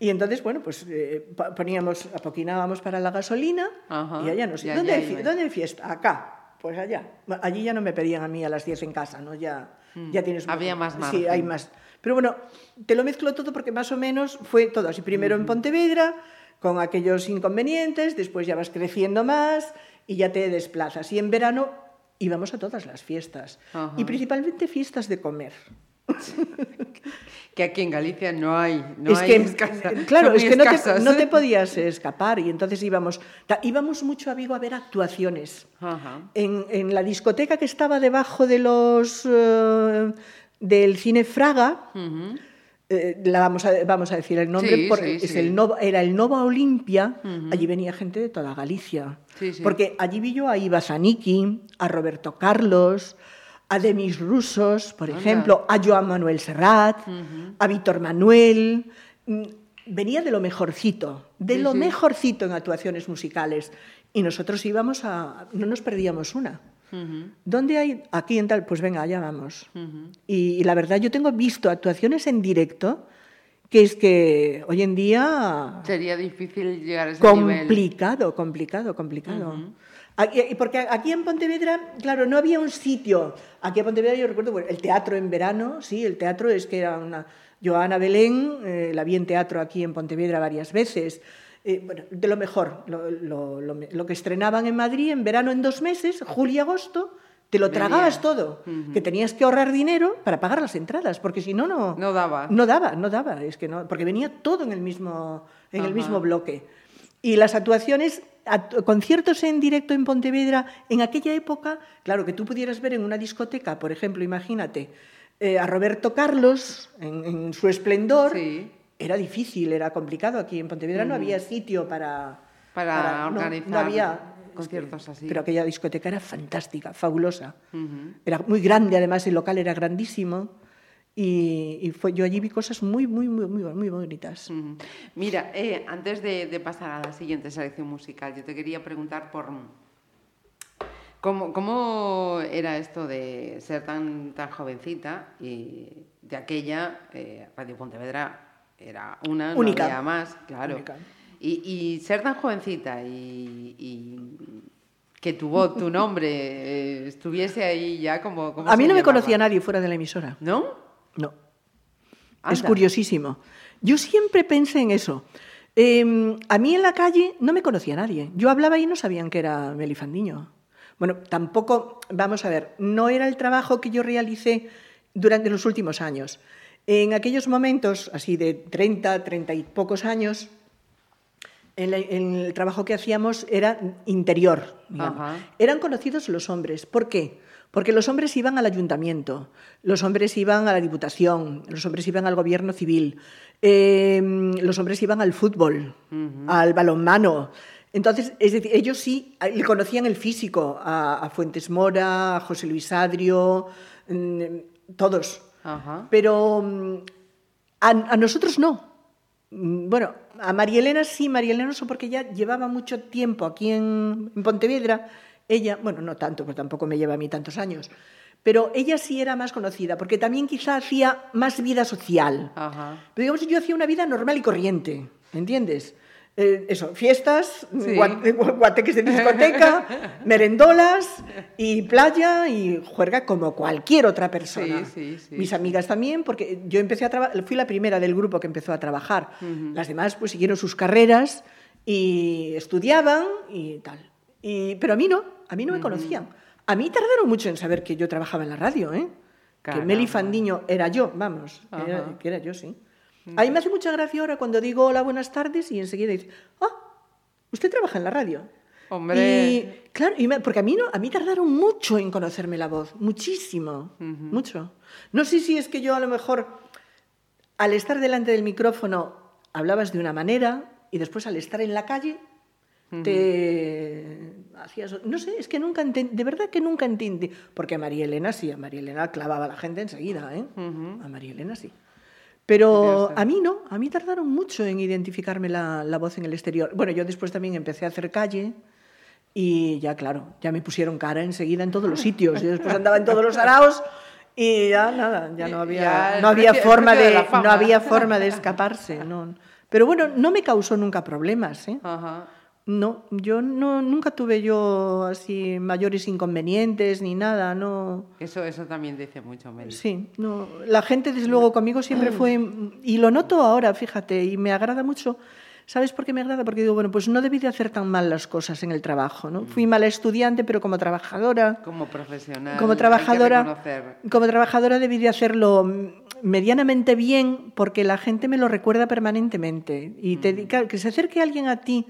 Y entonces, bueno, pues eh, po- poníamos, apoquinábamos para la gasolina Ajá, y allá nos ¿Dónde, hay. ¿Dónde hay fiesta? Acá. Pues allá. Allí ya no me pedían a mí a las 10 en casa, ¿no? Ya, ya tienes... Mm. Había más Sí, margen. hay más. Pero bueno, te lo mezclo todo porque más o menos fue todo así. Primero en Pontevedra, con aquellos inconvenientes, después ya vas creciendo más y ya te desplazas. Y en verano íbamos a todas las fiestas. Ajá. Y principalmente fiestas de comer. Que aquí en Galicia no hay. No es hay que, escasa- eh, claro, son es que no te, no te podías escapar y entonces íbamos, íbamos mucho a Vigo a ver actuaciones. Ajá. En, en la discoteca que estaba debajo de los eh, del cine Fraga, eh, la vamos a, vamos a decir el nombre, Sí, porque sí, es sí. el Nova- era el Nova Olimpia, allí venía gente de toda Galicia. Porque allí vi yo a Iva Zanicki, a Roberto Carlos, a Demis Rusos, por ejemplo, a Joan Manuel Serrat, a Víctor Manuel. Mm, Venía de lo mejorcito, de Sí, lo sí. mejorcito en actuaciones musicales. Y nosotros íbamos a. No nos perdíamos una. ¿Dónde hay? Aquí en tal. Pues venga, allá vamos. y, y la verdad, yo tengo visto actuaciones en directo que es que hoy en día Sería difícil llegar a ese nivel. complicado, complicado, complicado. Aquí- y porque aquí en Pontevedra, claro, no había un sitio. Aquí en Pontevedra yo recuerdo bueno, el teatro en verano, sí, el teatro es que era una... Joana Belén, eh, la vi en teatro aquí en Pontevedra varias veces. Eh, bueno, de lo mejor, lo, lo- lo que estrenaban en Madrid en verano en dos meses, julio y agosto, te lo Venía. tragabas todo. Que tenías que ahorrar dinero para pagar las entradas, porque si no, no... No daba. No daba, no daba, es que no, porque venía todo en el mismo, en el mismo bloque. Y las actuaciones, act- conciertos en directo en Pontevedra, en aquella época, claro, que tú pudieras ver en una discoteca, por ejemplo, imagínate, eh, a Roberto Carlos en, en su esplendor, Sí. era difícil, era complicado. Aquí en Pontevedra no había sitio para... Para organizar no había, conciertos así. Pero aquella discoteca era fantástica, fabulosa. Era muy grande, además el local era grandísimo. Y, y fue, yo allí vi cosas muy, muy, muy, muy, muy bonitas. Mira, eh, antes de, de pasar a la siguiente selección musical, yo te quería preguntar por cómo, cómo era esto de ser tan, tan jovencita y de aquella eh, Radio Pontevedra era una, Única. no había más, claro. Única. Y, y ser tan jovencita y, y que tu voz, tu nombre eh, estuviese ahí ya como... como A mí no me conocía nadie fuera de la emisora. ¿No? No. Es curiosísimo. Yo siempre pensé en eso. Eh, a mí en la calle no me conocía nadie. Yo hablaba y no sabían que era Melifandiño. Bueno, tampoco, vamos a ver, no era el trabajo que yo realicé durante los últimos años. En aquellos momentos, así de 30, 30 y pocos años, en, el trabajo que hacíamos era interior. Eran conocidos los hombres. ¿Por qué? Porque los hombres iban al ayuntamiento, los hombres iban a la diputación, los hombres iban al gobierno civil, eh, los hombres iban al fútbol, al balonmano. Entonces, es decir, ellos sí a- le conocían el físico a, a Fuentes Mora, a José Luis Adrio, mm, todos. Pero mm, a, a nosotros no. Mm, Bueno, a María Elena sí, María Elena no porque ya llevaba mucho tiempo aquí en, en Pontevedra. Ella, bueno, no tanto, pues tampoco me lleva a mí tantos años. Pero ella sí era más conocida, porque también quizá hacía más vida social. Ajá. Pero digamos, yo hacía una vida normal y corriente, ¿entiendes? Eh, eso, fiestas, Sí. gua- gua- guateques de discoteca, merendolas y playa y juerga como cualquier otra persona. Sí, sí, Mis amigas también, porque yo empecé a trabajar, fui la primera del grupo que empezó a trabajar. Las demás pues siguieron sus carreras y estudiaban y tal. Y, pero a mí no, a mí no me conocían. A mí tardaron mucho en saber que yo trabajaba en la radio, ¿eh? Que Meli. Fandiño era yo, vamos, que era, Ajá. que era yo, sí. A mí me hace mucha gracia ahora cuando digo hola, buenas tardes y enseguida dice, ah, usted trabaja en la radio. Hombre. Y, claro, y me- porque a mí, no, a mí tardaron mucho en conocerme la voz, muchísimo, mucho. No sé si es que yo a lo mejor, al estar delante del micrófono, hablabas de una manera y después al estar en la calle te hacías... No sé, es que nunca entendí, de verdad que nunca entendí, porque a María Elena sí, a María Elena clavaba a la gente enseguida, ¿eh? A María Elena sí. Pero a mí no, a mí tardaron mucho en identificarme la, la voz en el exterior. Bueno, yo después también empecé a hacer calle y ya, claro, ya me pusieron cara enseguida en todos los sitios. Yo después andaba en todos los araos y ya nada, ya no había, Ya el no había precio- forma de no había forma de escaparse. No. Pero bueno, no me causó nunca problemas, ¿eh? Ajá. No, yo no, nunca tuve yo así mayores inconvenientes ni nada, no. Eso, eso también dice mucho, Meli. Sí, no. La gente, desde luego, conmigo siempre fue. Y lo noto ahora, fíjate, y me agrada mucho. ¿Sabes por qué me agrada? Porque digo, bueno, pues no debí de hacer tan mal las cosas en el trabajo, ¿no? Fui mala estudiante, pero como trabajadora. Como profesional. Como trabajadora, como trabajadora debí de hacerlo mm, medianamente bien porque la gente me lo recuerda permanentemente. Y te, claro, que se acerque alguien a ti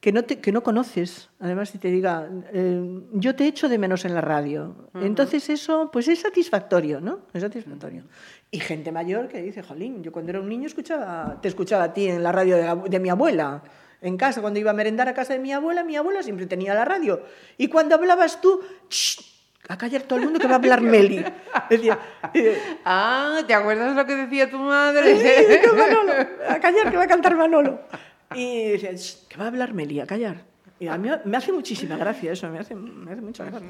que no, te, que no conoces, además, y te diga, eh, yo te echo de menos en la radio. Entonces eso, pues es satisfactorio, ¿no? Es satisfactorio. Y gente mayor que dice, jolín, yo cuando era un niño escuchaba, te escuchaba a ti en la radio de, la- de mi abuela. En casa, cuando iba a merendar a casa de mi abuela, mi abuela siempre tenía la radio. Y cuando hablabas tú, "Shh, a callar todo el mundo que va a hablar Meli. Decía, eh, Ah, ¿te acuerdas lo que decía tu madre? "Eh, que Manolo, a callar que va a cantar Manolo. Y "Shh, que va a hablar Meli, a callar. Y a mí me hace muchísima gracia eso, me hace, me hace mucha gracia.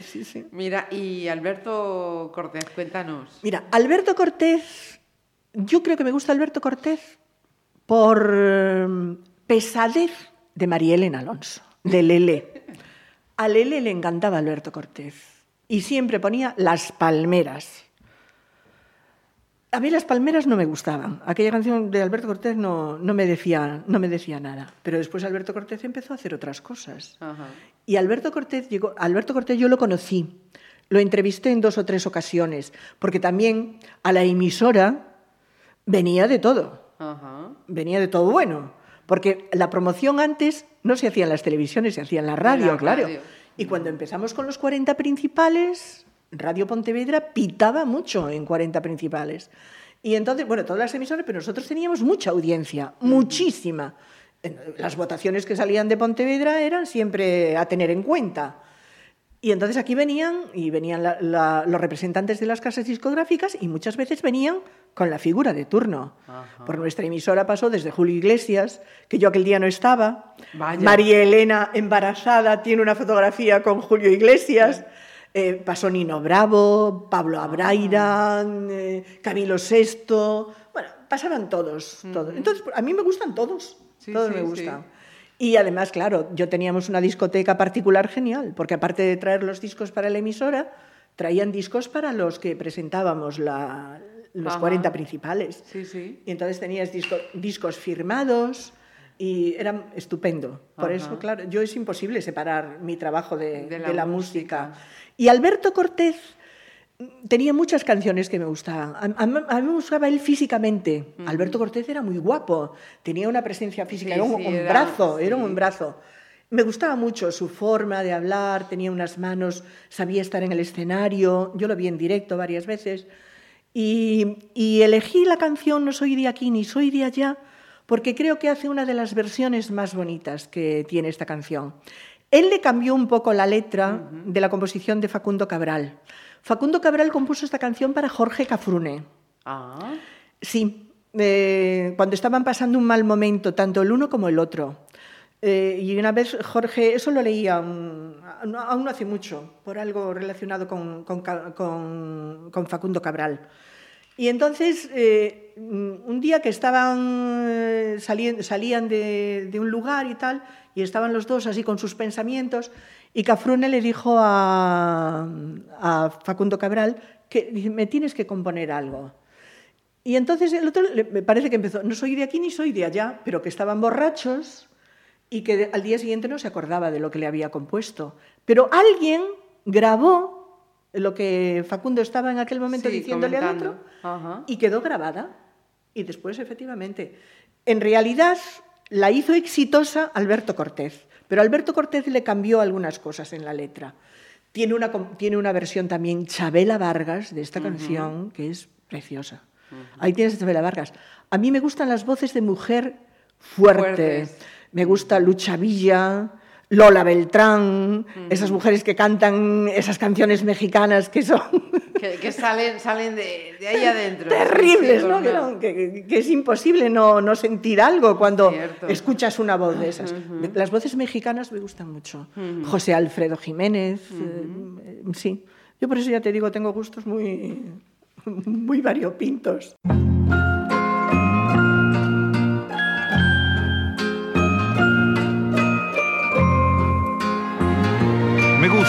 Sí, sí. Mira, y Alberto Cortés, cuéntanos. Mira, Alberto Cortés, yo creo que me gusta Alberto Cortés por eh, pesadez de María Elena Alonso, de Lele. A Lele le encantaba Alberto Cortés y siempre ponía las palmeras. A mí las palmeras no me gustaban. Aquella canción de Alberto Cortés no, no, me decía, no me decía nada. Pero después Alberto Cortés empezó a hacer otras cosas. Ajá. Y Alberto Cortés llegó, Alberto Cortés yo lo conocí, lo entrevisté en dos o tres ocasiones, porque también a la emisora venía de todo, Ajá. venía de todo bueno, porque la promoción antes no se hacía en las televisiones, se hacía en la radio, la claro. radio. Y cuando empezamos con los 40 principales, Radio Pontevedra pitaba mucho en 40 principales. Y entonces, bueno, todas las emisoras, pero nosotros teníamos mucha audiencia, muchísima. Las votaciones que salían de Pontevedra eran siempre a tener en cuenta. Y entonces aquí venían, y venían la- la- los representantes de las casas discográficas, y muchas veces venían con la figura de turno. Ajá. Por nuestra emisora pasó desde Julio Iglesias, que yo aquel día no estaba. Vaya. María Elena, embarazada, tiene una fotografía con Julio Iglesias. Eh, pasó Nino Bravo, Pablo Abraira, eh, Camilo VI. Bueno, pasaban todos, todos. Entonces, a mí me gustan todos. Sí, todos sí, me sí. gustan. Y además, claro, yo teníamos una discoteca particular genial, porque aparte de traer los discos para la emisora, traían discos para los que presentábamos la- los Ajá. 40 principales. Sí, sí. Y entonces tenías disco- discos firmados y era estupendo. Por Ajá. eso, claro, yo es imposible separar mi trabajo de, De de la música. música. Y Alberto Cortés mm, tenía muchas canciones que me gustaban. A, a mí- a mí me gustaba él físicamente. Alberto Cortés era muy guapo, tenía una presencia física, Sí, era un, sí, un era- brazo, era un brazo. Me gustaba mucho su forma de hablar, tenía unas manos, sabía estar en el escenario, yo lo vi en directo varias veces. Y, y elegí la canción No soy de aquí ni soy de allá porque creo que hace una de las versiones más bonitas que tiene esta canción. Él le cambió un poco la letra de la composición de Facundo Cabral. Facundo Cabral compuso esta canción para Jorge Cafrune. Ah, Sí, eh, cuando estaban pasando un mal momento, tanto el uno como el otro. Eh, y una vez Jorge, eso lo leía mm, aún no hace mucho, por algo relacionado con, con Ca- con- con Facundo Cabral. Y entonces, eh, mm, un día que estaban eh, salían de, un lugar y tal, y estaban los dos así con sus pensamientos, y Cafrune le dijo a, a Facundo Cabral que me tienes que componer algo. Y entonces el otro me parece que empezó, no soy de aquí ni soy de allá, pero que estaban borrachos y que al día siguiente no se acordaba de lo que le había compuesto. Pero alguien grabó lo que Facundo estaba en aquel momento Sí, diciéndole al comentando. otro Ajá. y quedó grabada. Y después, efectivamente, en realidad la hizo exitosa Alberto Cortés, pero Alberto Cortés le cambió algunas cosas en la letra. Tiene una, tiene una versión también Chabela Vargas de esta canción que es preciosa. Ahí tienes a Chabela Vargas. A mí me gustan las voces de mujer fuerte. Fuertes. Me gusta Lucha Villa, Lola Beltrán, esas mujeres que cantan esas canciones mexicanas que son Que, que salen, salen de, de ahí adentro. terribles, Sí, ¿no? Que, una- no- que- que es imposible no, no sentir algo cuando Cierto. escuchas una voz de esas. Las voces mexicanas me gustan mucho. José Alfredo Jiménez, eh, eh, sí. Yo por eso ya te digo, tengo gustos muy, muy variopintos.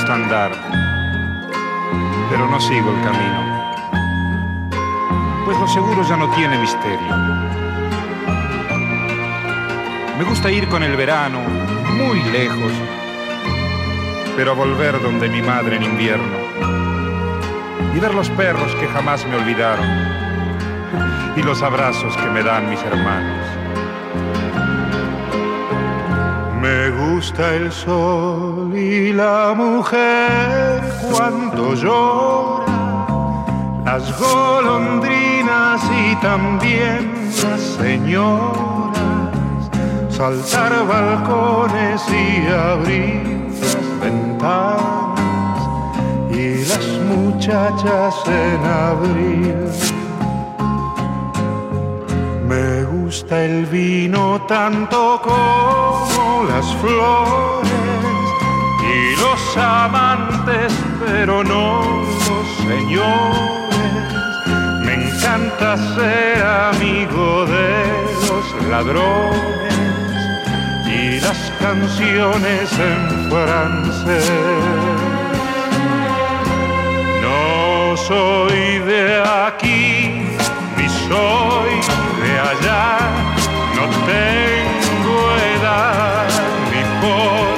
Andar, pero no sigo el camino, pues lo seguro ya no tiene misterio. Me gusta ir con el verano muy lejos, pero volver donde mi madre en invierno y ver los perros que jamás me olvidaron y los abrazos que me dan mis hermanos. Me gusta el sol y la mujer cuando llora, las golondrinas y también las señoras, saltar balcones y abrir las ventanas. Y las muchachas en abril. Me gusta el vino tanto como las flores y los amantes, pero no los señores. Me encanta ser amigo de los ladrones y las canciones en francés. No soy de aquí, ni soy de allá, no tengo edad ni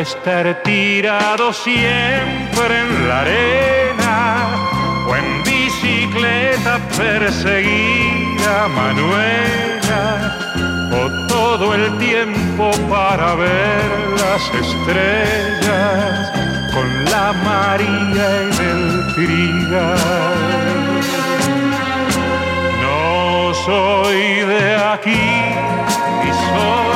estar tirado siempre en la arena o en bicicleta perseguir a Manuela o todo el tiempo para ver las estrellas con la María en el trigal. No soy de aquí ni soy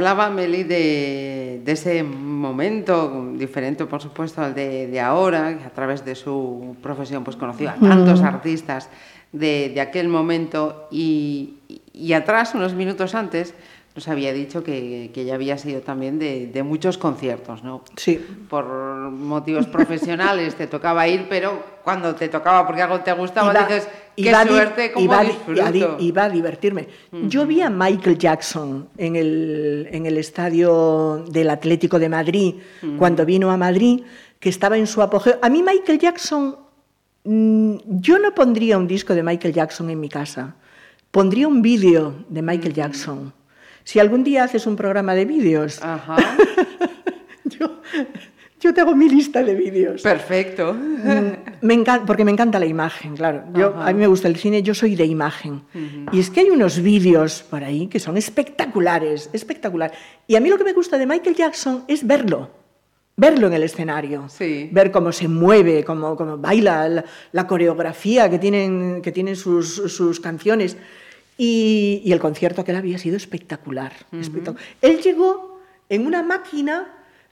hablaba Meli de, de ese momento, diferente por supuesto al de, de ahora, que a través de su profesión pues conoció a tantos artistas de, de aquel momento y, y atrás, unos minutos antes, nos había dicho que, que ya había sido también de, de muchos conciertos, ¿no? Sí. Por motivos profesionales te tocaba ir, pero cuando te tocaba porque algo te gustaba, Iba- dices, qué iba suerte, cómo iba disfruto. iba a divertirme. Yo vi a Michael Jackson en el, en el estadio del Atlético de Madrid, cuando vino a Madrid, que estaba en su apogeo. A mí Michael Jackson, mm, yo no pondría un disco de Michael Jackson en mi casa, pondría un vídeo de Michael Jackson. Si algún día haces un programa de vídeos, Ajá, yo, yo te hago mi lista de vídeos. perfecto. Mm, Me encanta, porque me encanta la imagen, claro. Yo, Ajá. a mí me gusta el cine, yo soy de imagen. Y es que hay unos vídeos por ahí que son espectaculares, espectacular. Y a mí lo que me gusta de Michael Jackson es verlo, verlo en el escenario. Sí. Ver cómo se mueve, cómo, cómo baila, la, la coreografía que tienen, que tienen sus, sus canciones. Y, y el concierto que él había sido espectacular, espectacular. Él llegó en una máquina,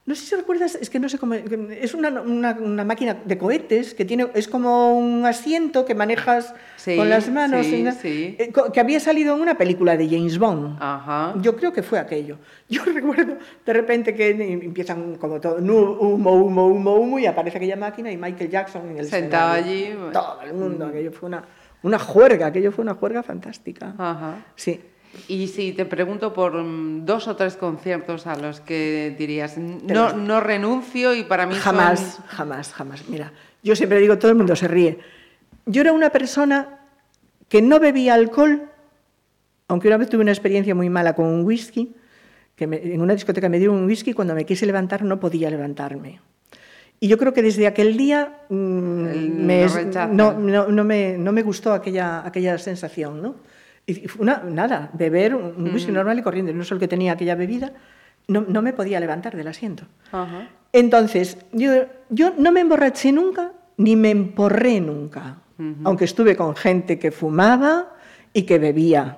no sé si recuerdas, es que no sé cómo, es una, una- una máquina de cohetes que tiene, es como un asiento que manejas Sí, con las manos, sí, una- sí. eh, que había salido en una película de James Bond. Ajá. Yo creo que fue aquello. Yo recuerdo de repente que empiezan como todo, humo, humo, humo, humo, y aparece aquella máquina y Michael Jackson en el Sentado escenario. allí. Todo el mundo, aquello fue una, una juerga, aquello fue una juerga fantástica. Ajá. Sí. Y si te pregunto por mm, dos o tres conciertos a los que dirías, no, no renuncio y para mí son- Jamás, jamás, jamás. Mira, yo siempre digo, todo el mundo se ríe. Yo era una persona que no bebía alcohol, aunque una vez tuve una experiencia muy mala con un whisky, que me- en una discoteca me dieron un whisky, cuando me quise levantar no podía levantarme. Y yo creo que desde aquel día mm, El- me no, no, no me, no me gustó aquella, aquella sensación. ¿no? Y una, nada, beber un whisky normal y corriente, no solo que tenía aquella bebida, no, no me podía levantar del asiento. Ajá. Entonces, yo, yo no me emborraché nunca, ni me emporré nunca, aunque estuve con gente que fumaba y que bebía,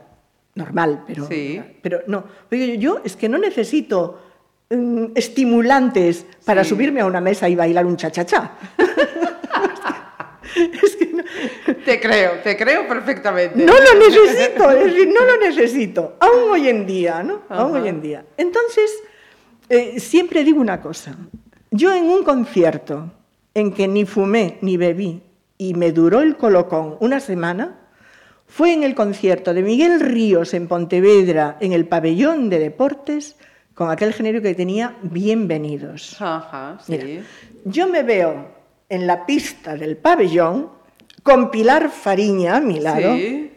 normal, pero, Sí. pero no. Oye, yo es que no necesito mm, estimulantes para Sí. subirme a una mesa y bailar un cha-cha-cha. es que no, Te creo, te creo perfectamente. no lo necesito, es decir, no lo necesito, aún hoy en día, ¿no? Aún hoy en día. Entonces, eh, siempre digo una cosa, yo en un concierto en que ni fumé ni bebí y me duró el colocón una semana, fue en el concierto de Miguel Ríos en Pontevedra, en el pabellón de deportes, con aquel género que tenía Bienvenidos. Ajá, sí. Mira, yo me veo en la pista del pabellón con Pilar Fariña a mi lado, Sí.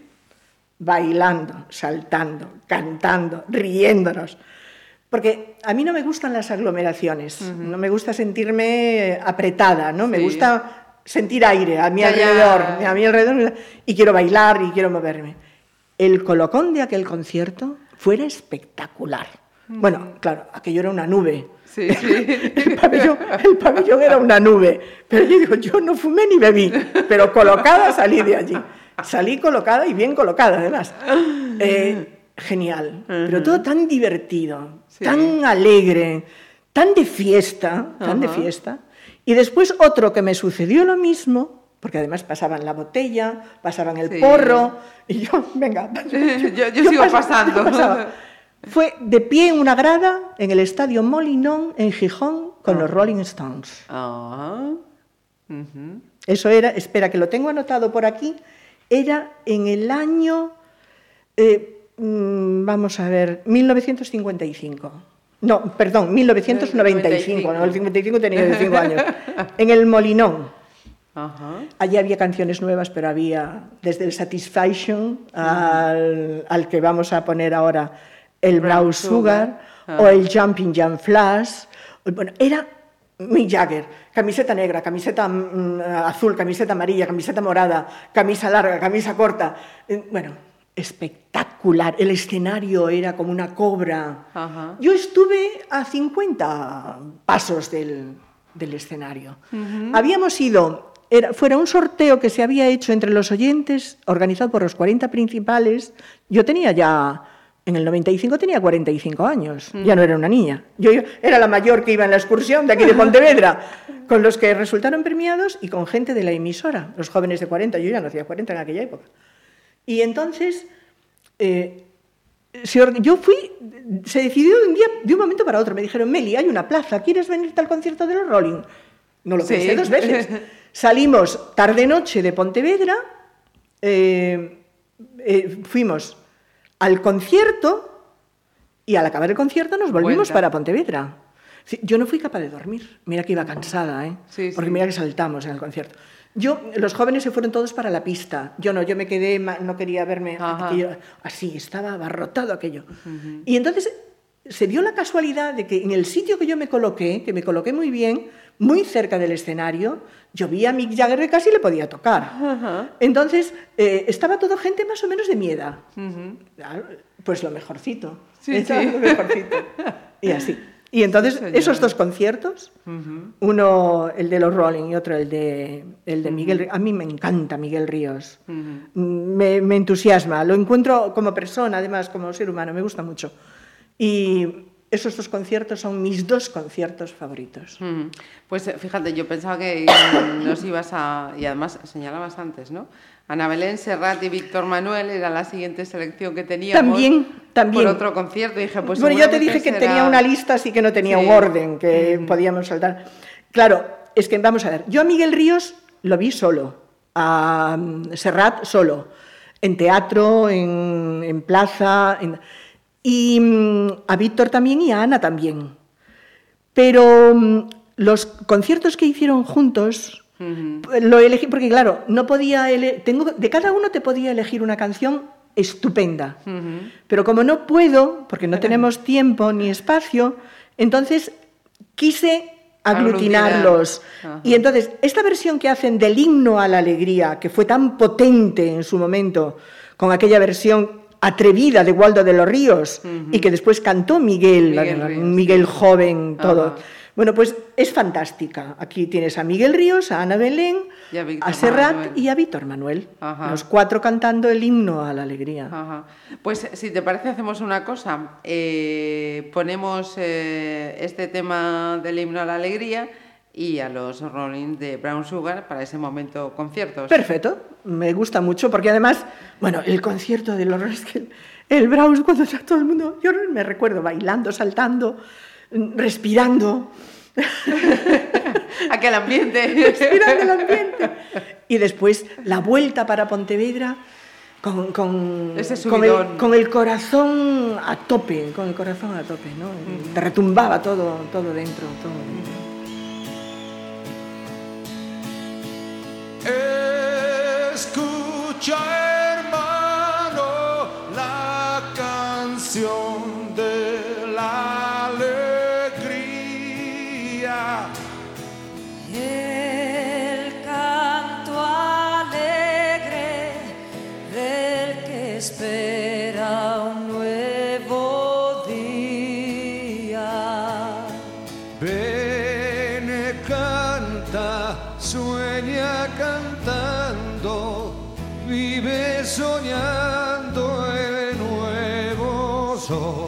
bailando, saltando, cantando, riéndonos. Porque a mí no me gustan las aglomeraciones, no me gusta sentirme apretada, ¿no? Me gusta sentir aire a mi Ya, ya. alrededor, a mi alrededor, y quiero bailar y quiero moverme. El colocón de aquel concierto fuera espectacular. Bueno, claro, aquello era una nube. Sí, sí. El pabellón, el pabellón era una nube. Pero yo digo, yo no fumé ni bebí, pero colocada salí de allí. Salí colocada y bien colocada, además. Eh, genial. Pero todo tan divertido, Sí. tan alegre, tan de fiesta, tan de fiesta. Y después otro que me sucedió lo mismo, porque además pasaban la botella, pasaban el Sí. porro, y yo, venga, Yo- yo sigo pasando. Fue de pie en una grada en el estadio Molinón, en Gijón, con los Rolling Stones. Ujú. Eso era, espera, que lo tengo anotado por aquí, era en el año, eh, mm, vamos a ver, 1955. No, perdón, 1995, no, el 55 tenía 15 años. En el Molinón. Ajá. Allí había canciones nuevas, pero había desde el Satisfaction al, al que vamos a poner ahora, el Brown Sugar, Sugar. o el Jumping Jam Flash. Bueno, era Mick Jagger, camiseta negra, camiseta mm, azul, camiseta amarilla, camiseta morada, camisa larga, camisa corta. Eh, Bueno, espectacular. El escenario era como una cobra. Ajá. Yo estuve a 50 pasos del, del escenario. Habíamos ido, era, fuera un sorteo que se había hecho entre los oyentes, organizado por los 40 principales. Yo tenía ya En el 95 tenía 45 años, ya no era una niña. Yo era la mayor que iba en la excursión de aquí de Pontevedra, con los que resultaron premiados y con gente de la emisora, los jóvenes de 40, yo ya no hacía 40 en aquella época. Y entonces, eh, yo fui, se decidió de un día, de un momento para otro, me dijeron, Meli, hay una plaza, ¿quieres venirte al concierto de los Rolling? No lo Sí. pensé dos veces. Salimos tarde-noche de Pontevedra, eh, eh, fuimos al concierto y al acabar el concierto nos volvimos Vuelta. para Pontevedra. Sí, yo no fui capaz de dormir. Mira que iba cansada, ¿eh? Sí, Porque sí. mira que saltamos en el concierto. Yo, los jóvenes se fueron todos para la pista. Yo no, yo me quedé, no quería verme aquello, así, estaba abarrotado aquello. Y entonces se dio la casualidad de que en el sitio que yo me coloqué, que me coloqué muy bien, muy cerca del escenario, yo vi a Mick Jagger que casi le podía tocar. Entonces eh, estaba todo gente más o menos de mi edad. Claro, Pues lo mejorcito. Sí, sí. lo mejorcito. Y así. Y entonces, esos dos conciertos, uno el de los Rolling y otro el de, el de Miguel Ríos. A mí me encanta Miguel Ríos. me, me entusiasma. Lo encuentro como persona, además, como ser humano. Me gusta mucho. Y esos dos conciertos son mis dos conciertos favoritos. Mm. Pues eh, fíjate, yo pensaba que mm, nos ibas a. Y además señalabas antes, ¿no? Ana Belén, Serrat y Víctor Manuel era la siguiente selección que teníamos. También, también. Por otro concierto. Y dije, pues. bueno, yo te dije que será- tenía una lista, así que no tenía Sí. un orden que podíamos saltar. Claro, es que vamos a ver, yo a Miguel Ríos lo vi solo, a mm, Serrat solo, en teatro, en, en plaza, en- y mm, a Víctor también y a Ana también. Pero mm, los conciertos que hicieron juntos lo elegí porque claro, no podía tengo de cada uno te podía elegir una canción estupenda. Pero como no puedo, porque no tenemos tiempo ni espacio, entonces quise aglutinarlos. Y entonces, esta versión que hacen del himno a la alegría, que fue tan potente en su momento, con aquella versión atrevida de Waldo de los Ríos, y que después cantó Miguel, Miguel la- Ríos, Miguel sí. joven, todo. Bueno, pues es fantástica. Aquí tienes a Miguel Ríos, a Ana Belén, a Serrat Manuel. y a Víctor Manuel. Ajá. Los cuatro cantando el himno a la alegría. Ajá. Pues si te parece hacemos una cosa, Eh, ponemos eh, este tema del himno a la alegría y a los Rolling de Brown Sugar para ese momento conciertos. Perfecto, me gusta mucho porque además, bueno, el concierto de los es que el, el Browns cuando está todo el mundo, yo me recuerdo bailando, saltando, respirando, Aquel ambiente. respirando el ambiente. Y después la vuelta para Pontevedra con, con, Ese con, el, subidón. con el corazón a tope, con el corazón a tope, ¿no? Te retumbaba todo, todo dentro, todo dentro. Escucha, hermano, la canción soñando el nuevo sol.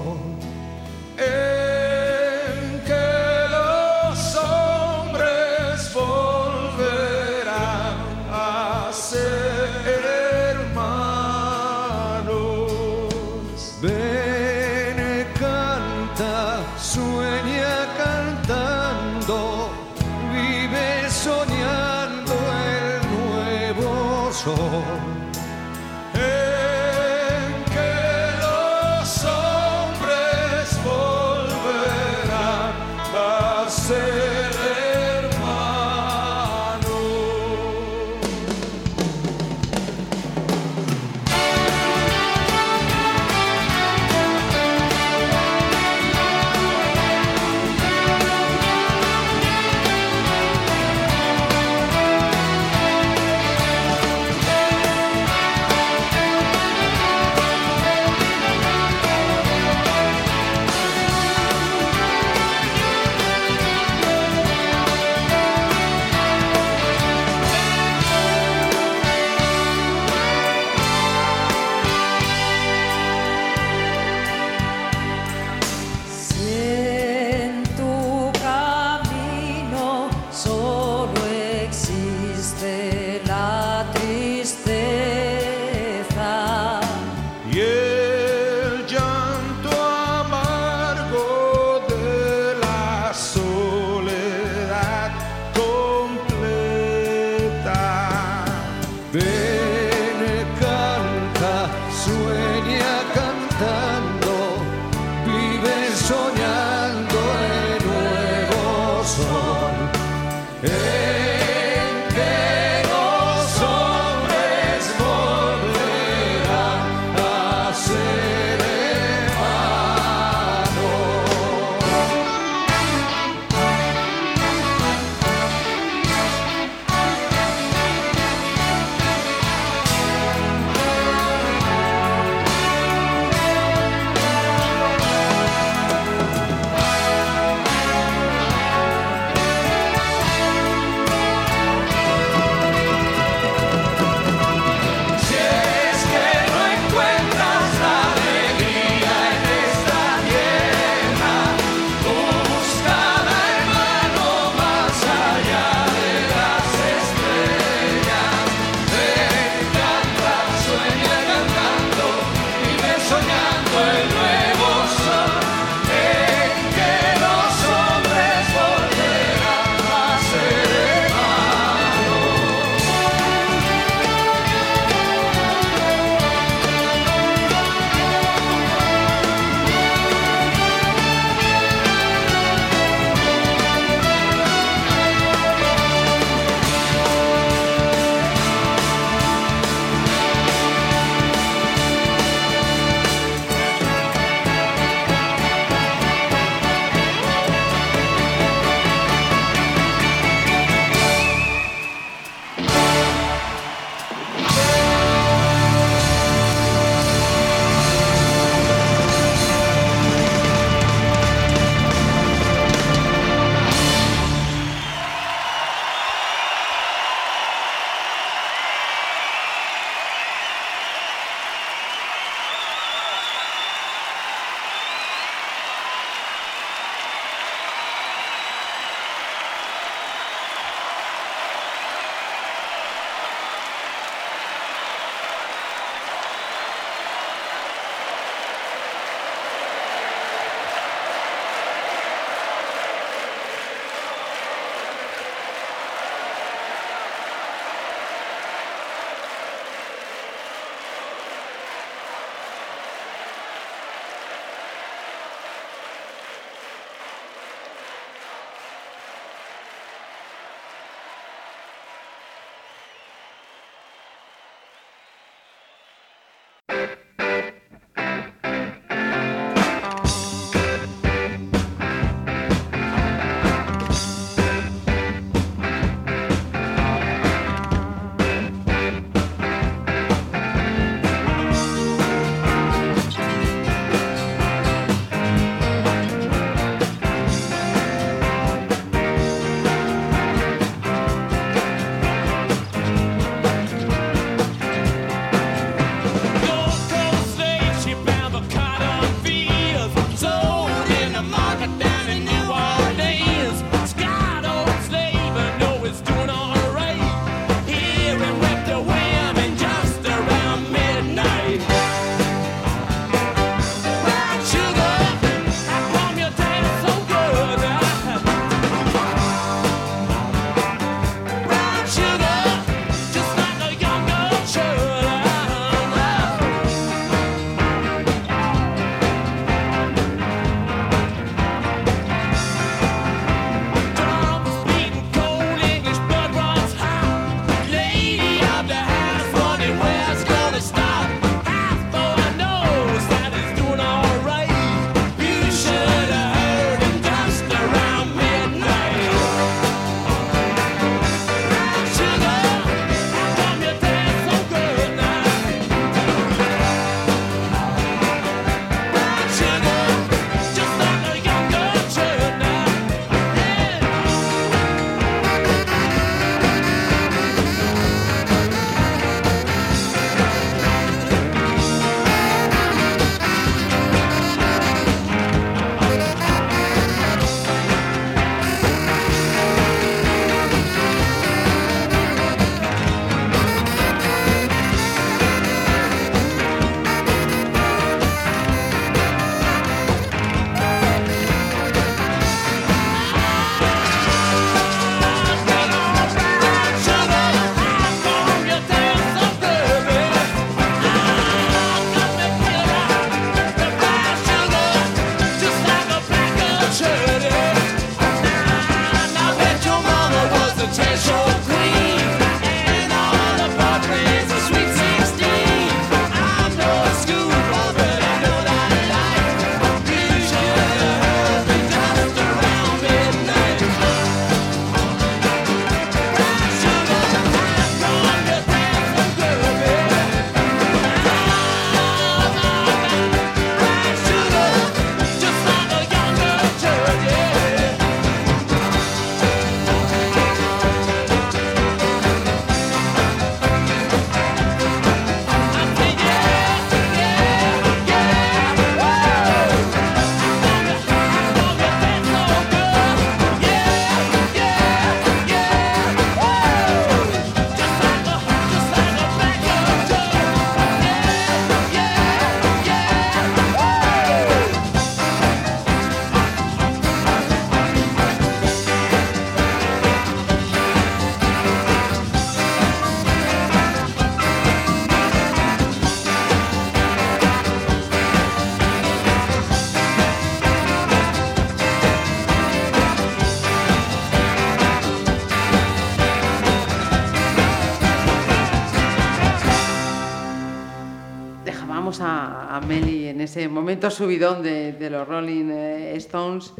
A, a Meli en ese momento subidón de, de los Rolling eh, Stones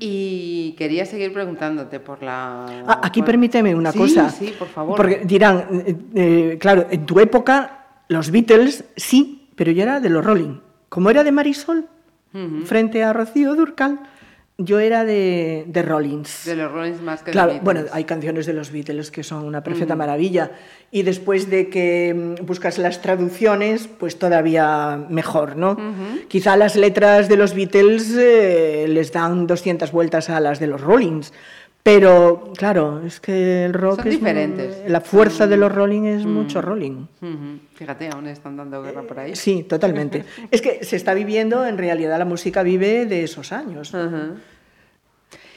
y quería seguir preguntándote por la... Ah, aquí por- permíteme una Sí, cosa. Sí, por favor. Porque dirán, eh, eh, claro, en tu época los Beatles sí, pero yo era de los Rolling. Como era de Marisol, frente a Rocío Durcal, yo era de, de Rollins. De los Rollins más que de Claro, Beatles. bueno, hay canciones de los Beatles que son una perfecta maravilla. Y después de que mm, buscas las traducciones, pues todavía mejor, ¿no? Quizá las letras de los Beatles eh, les dan 200 vueltas a las de los Rollins. Pero, claro, es que el rock Son es. diferentes. La fuerza de los Rolling es mucho Rolling. Ujú. Fíjate, aún están dando guerra por ahí. Sí, totalmente. es que se está viviendo, en realidad la música vive de esos años. ¿no? Ajá.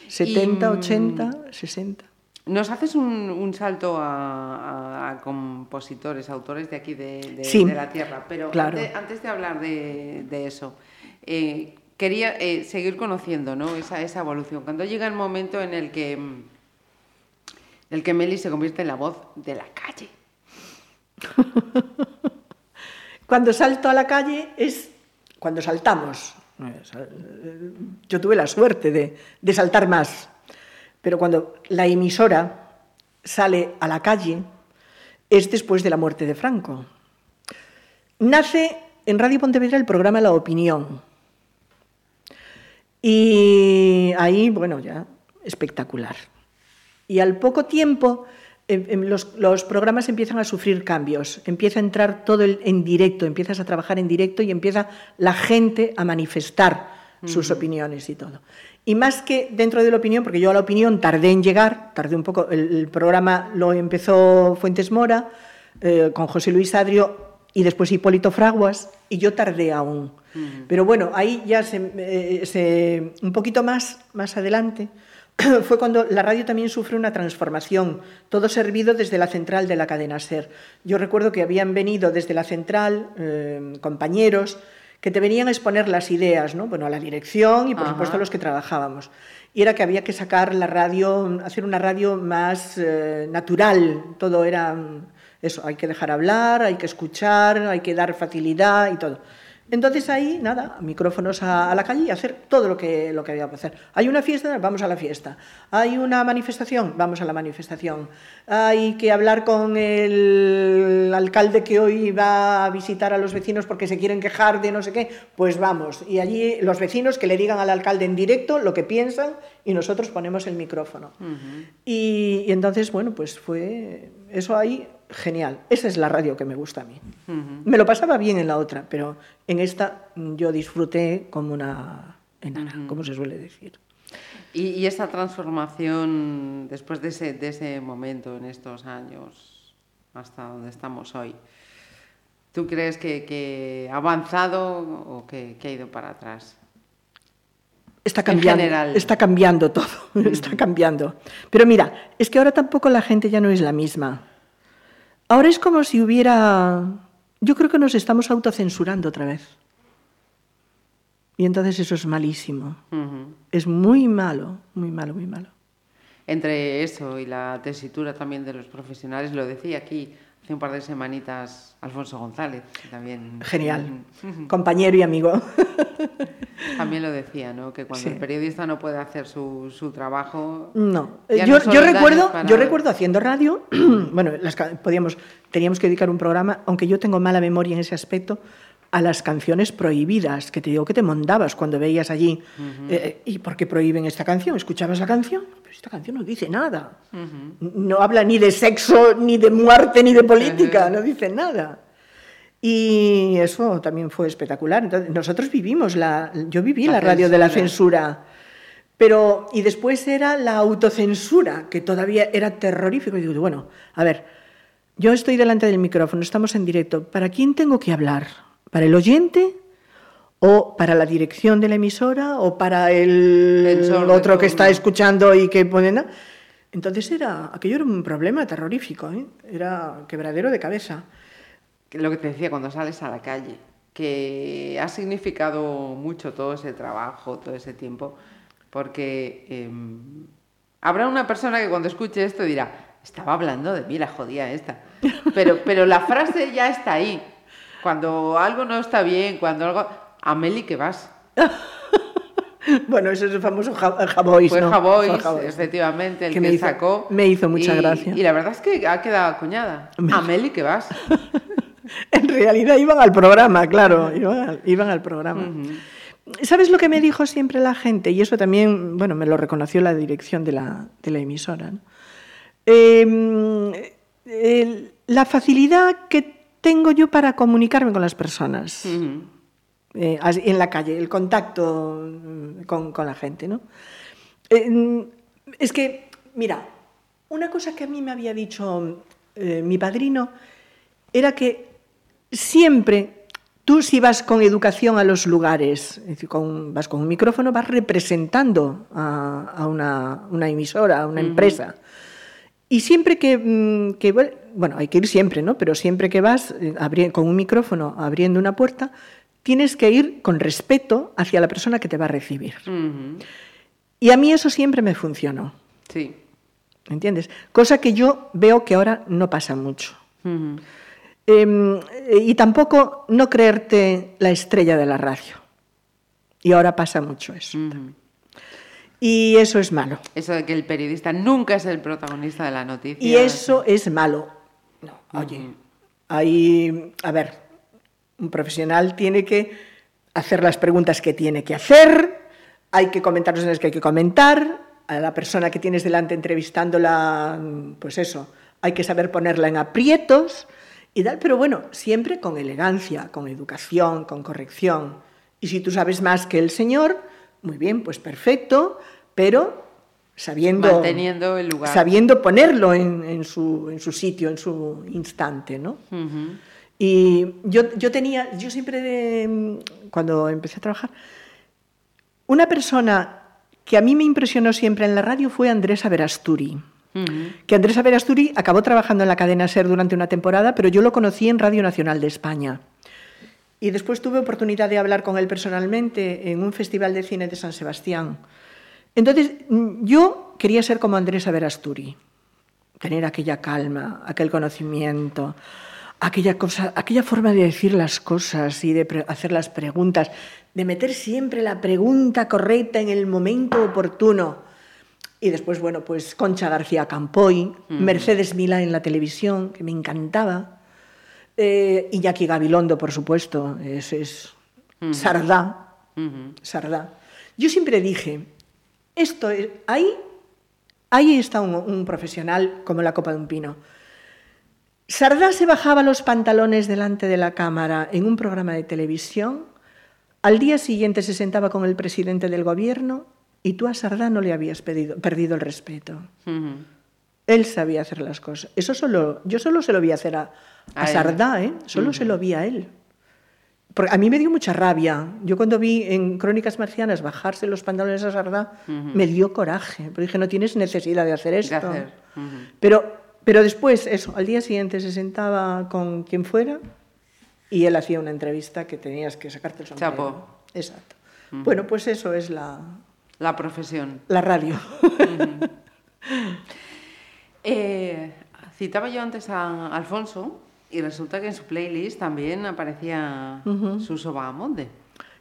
70, Y, mm, 80, 60. Nos haces un, un salto a, a- a compositores, autores de aquí de, de- Sí, de la tierra, pero claro. antes, antes de hablar de, de eso, eh, quería eh, seguir conociendo ¿no? esa, evolución. Cuando llega el momento en el que, mm, en el que Meli se convierte en la voz de la calle. Cuando salto a la calle es cuando saltamos. Yo tuve la suerte de saltar más, pero cuando la emisora sale a la calle es después de la muerte de Franco. Nace en Radio Pontevedra el programa La Opinión. Y ahí, bueno, ya espectacular. Y al poco tiempo em, em, los, los programas empiezan a sufrir cambios, empieza a entrar todo el- en directo, empiezas a trabajar en directo y empieza la gente a manifestar sus opiniones y todo. Y más que dentro de la opinión, porque yo a la opinión tardé en llegar, tardé un poco, el, el programa lo empezó Fuentes Mora, eh, con José Luis Adrio y después Hipólito Fraguas, y yo tardé aún. Pero bueno, ahí ya se, eh, se- un poquito más, más adelante, fue cuando la radio también sufre una transformación, todo servido desde la central de la cadena SER. Yo recuerdo que habían venido desde la central eh, compañeros que te venían a exponer las ideas, ¿no? bueno, a la dirección y por Ajá. supuesto a los que trabajábamos. Y era que había que sacar la radio, hacer una radio más eh, natural, todo era mm, eso, hay que dejar hablar, hay que escuchar, hay que dar facilidad y todo. Entonces ahí, nada, micrófonos a, a la calle y hacer todo lo que, lo que había que hacer. Hay una fiesta, vamos a la fiesta. Hay una manifestación, vamos a la manifestación. Hay que hablar con el alcalde que hoy va a visitar a los vecinos porque se quieren quejar de no sé qué, pues vamos. Y allí los vecinos que le digan al alcalde en directo lo que piensan y nosotros ponemos el micrófono. y, y entonces, bueno, pues fue eso ahí genial. Esa es la radio que me gusta a mí. Me lo pasaba bien en la otra, pero en esta yo disfruté como una enana, como se suele decir. Y, y esa transformación después de ese, de ese momento, en estos años, hasta donde estamos hoy, ¿tú crees que, que ha avanzado o que, que ha ido para atrás? Está cambiando, está cambiando todo, está cambiando. Pero mira, es que ahora tampoco la gente ya no es la misma. Ahora es como si hubiera... Yo creo que nos estamos autocensurando otra vez. Y entonces eso es malísimo. Es muy malo, muy malo, muy malo. Entre eso y la tesitura también de los profesionales, lo decía aquí hace un par de semanitas Alfonso González, también... Genial. Compañero y amigo. También lo decía, ¿no? Que cuando Sí. el periodista no puede hacer su, su trabajo... No, yo, no yo recuerdo, para- yo recuerdo haciendo radio, bueno, las podíamos, teníamos que dedicar un programa, aunque yo tengo mala memoria en ese aspecto, a las canciones prohibidas, que te digo que te mondabas cuando veías allí. eh, ¿Y por qué prohíben esta canción? ¿Escuchabas la canción? Pero esta canción no dice nada. No habla ni de sexo, ni de muerte, ni de política, no dice nada. Y eso también fue espectacular. Entonces, nosotros vivimos la, yo viví La la, radio de la censura. Pero, y después era la autocensura, que todavía era terrorífico. Y digo, bueno, a ver, yo estoy delante del micrófono, estamos en directo. ¿Para quién tengo que hablar? ¿Para el oyente? ¿O para la dirección de la emisora? ¿O para el otro que está escuchando y que pone? Entonces era, aquello era un problema terrorífico, ¿eh? era quebradero de cabeza. Lo que te decía cuando sales a la calle, que ha significado mucho todo ese trabajo, todo ese tiempo, porque em, habrá una persona que cuando escuche esto dirá, estaba hablando de mí la jodía esta, pero, pero la frase ya está ahí. Cuando algo no está bien, cuando algo... A Meli que vas. Bueno, ese es el famoso Ja- Javois, Fue ¿no? Javois, Fue Javois. efectivamente, el Que que, me hizo- sacó. me hizo mucha y- gracia. Y la verdad es que ha quedado cuñada. Me- A Meli que vas. En realidad iban al programa, claro, iban al, iban al programa. ¿Sabes lo que me dijo siempre la gente? Y eso también, bueno, me lo reconoció la dirección de la, de la emisora. ¿no? Eh, el- la facilidad que tengo yo para comunicarme con las personas eh, en la calle, el contacto mm, con, con la gente, ¿no? Eh, mm, es que, mira, una cosa que a mí me había dicho eh, mi padrino era que siempre tú si vas con educación a los lugares, es decir, con- vas con un micrófono, vas representando a, a una, una emisora, a una empresa. Y siempre que, mm, que, bueno, hay que ir siempre, ¿no? Pero siempre que vas eh, con un micrófono abriendo una puerta, tienes que ir con respeto hacia la persona que te va a recibir. Y a mí eso siempre me funcionó, Sí. ¿entiendes? Cosa que yo veo que ahora no pasa mucho. Ujú. Eh, y tampoco no creerte la estrella de la radio. Y ahora pasa mucho eso. Ujú. Y eso es malo. Eso de que el periodista nunca es el protagonista de la noticia. Y eso es malo. No, oye, hay, a ver, un profesional tiene que hacer las preguntas que tiene que hacer, hay que comentar los que hay que comentar, a la persona que tienes delante entrevistándola, pues eso, hay que saber ponerla en aprietos y tal, pero bueno, siempre con elegancia, con educación, con corrección. Y si tú sabes más que el señor, muy bien, pues perfecto, pero sabiendo Manteniendo el lugar. sabiendo ponerlo en, en su, en su sitio, en su instante, ¿no? Y yo, yo tenía, yo siempre, de- cuando empecé a trabajar, una persona que a mí me impresionó siempre en la radio fue Andrés Averasturi. Que Andrés Averasturi acabó trabajando en la cadena SER durante una temporada, pero yo lo conocí en Radio Nacional de España. Y después tuve oportunidad de hablar con él personalmente en un festival de cine de San Sebastián. Entonces, mm, yo quería ser como Andrés Averasturi, tener aquella calma, aquel conocimiento, aquella, forma de decir las cosas y de hacer las preguntas, de meter siempre la pregunta correcta en el momento oportuno. Y después, bueno, pues Concha García Campoy, Mercedes Milá en la televisión, que me encantaba. Eh, Iñaki Gabilondo, por supuesto, es, es Sardá. Sardá. Yo siempre dije, esto es, ahí, ahí está un, un profesional como la copa de un pino. Sardá se bajaba los pantalones delante de la cámara en un programa de televisión, al día siguiente se sentaba con el presidente del gobierno y tú a Sardá no le habías pedido- perdido el respeto. Ujú. Él sabía hacer las cosas. Eso solo, yo solo se lo vi hacer a, a A. Sardá, ¿eh? Solo se lo vi a él. Porque a mí me dio mucha rabia. Yo cuando vi en Crónicas Marcianas bajarse los pantalones a Sardá, me dio coraje. Pero dije, no tienes necesidad de hacer esto. hacer, ujú. pero, pero después, eso, al día siguiente se sentaba con quien fuera y él hacía una entrevista que tenías que sacarte el sombrero. Chapo. Exacto. Bueno, pues eso es la, La profesión. la radio. Eh, citaba yo antes a Alfonso y resulta que en su playlist también aparecía Suso Bahamonde.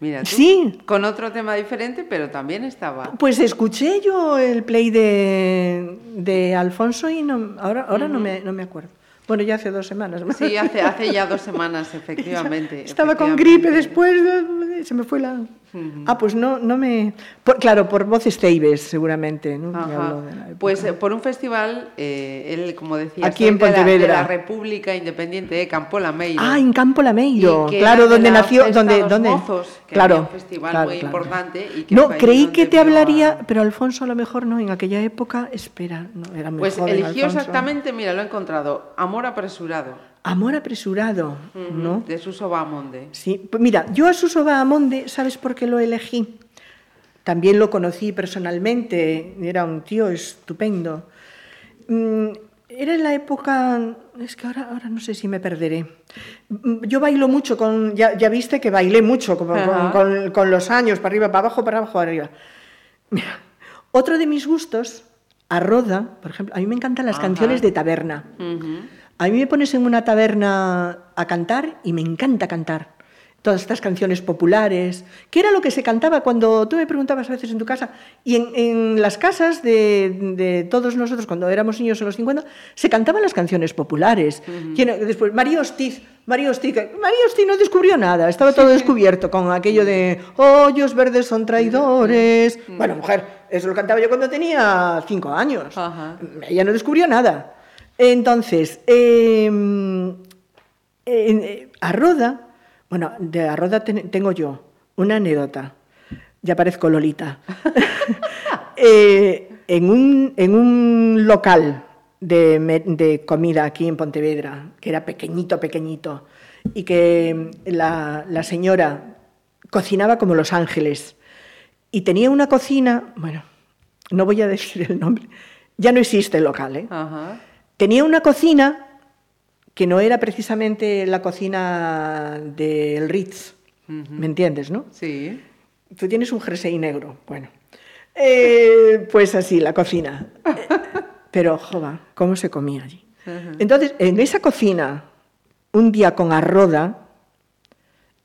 Mira tú, Sí. con otro tema diferente, pero también estaba. Pues escuché yo el play de, de Alfonso y no, ahora, ahora no, me, no me acuerdo. Bueno, ya hace dos semanas. Sí, hace, hace ya dos semanas, efectivamente. Estaba con efectivamente. gripe después, eh, se me fue la... Ah, pues no, no me... por- claro, por voces Teibes, seguramente. ¿no? Pues eh, por un festival, eh, él, como decía, Aquí en de la- De la, Pontevedra. República Independiente de Campo Lameiro. Ah, en Campo Lameiro, claro, donde nació, donde, donde, Mozos, que claro, un festival claro, muy claro. importante y que no, creí que te vio a- hablaría, pero Alfonso a lo mejor no, en aquella época, espera, no, era muy Pues joven, eligió Alfonso. exactamente, mira, lo he encontrado, Amor apresurado, Amor apresurado, ¿no? de Suso Bahamonde. Sí, pues mira, yo a Suso Bahamonde, ¿sabes por qué lo elegí? También lo conocí personalmente, era un tío estupendo. Mm, Era en la época, es que ahora, ahora no sé si me perderé. Mm, Yo bailo mucho con, ya, ya viste que bailé mucho con, con- con los años, para arriba, para abajo, para abajo, para arriba. Mira, otro de mis gustos, a Roda, por ejemplo, a mí me encantan las Ajá. canciones de taberna. Ujú. A mí me pones en una taberna a cantar y me encanta cantar. Todas estas canciones populares, que era lo que se cantaba cuando tú me preguntabas a veces en tu casa, y en, en las casas de, de todos nosotros, cuando éramos niños en los 50, se cantaban las canciones populares. ¿Quién- después, María Hostiz, María que- María Hostiz no descubrió nada, estaba todo descubierto con aquello de hoyos verdes son traidores. Bueno, mujer, eso lo cantaba yo cuando tenía cinco años. Ajá. Ella no descubrió nada. Entonces, eh, en- eh, a Roda, bueno, de a Roda ten- tengo yo una anécdota. Ya parezco Lolita. Eh, en, un, en un local de, de comida aquí en Pontevedra, que era pequeñito, pequeñito, y que la, la señora cocinaba como Los Ángeles, y tenía una cocina, bueno, no voy a decir el nombre, ya no existe el local, ¿eh? Ajá. Tenía una cocina que no era precisamente la cocina del Ritz, ¿me entiendes, no? Sí. Tú tienes un jersey negro, bueno. Eh, pues así, la cocina. Pero, jova, ¿cómo se comía allí? Entonces, en esa cocina, un día con Arroda,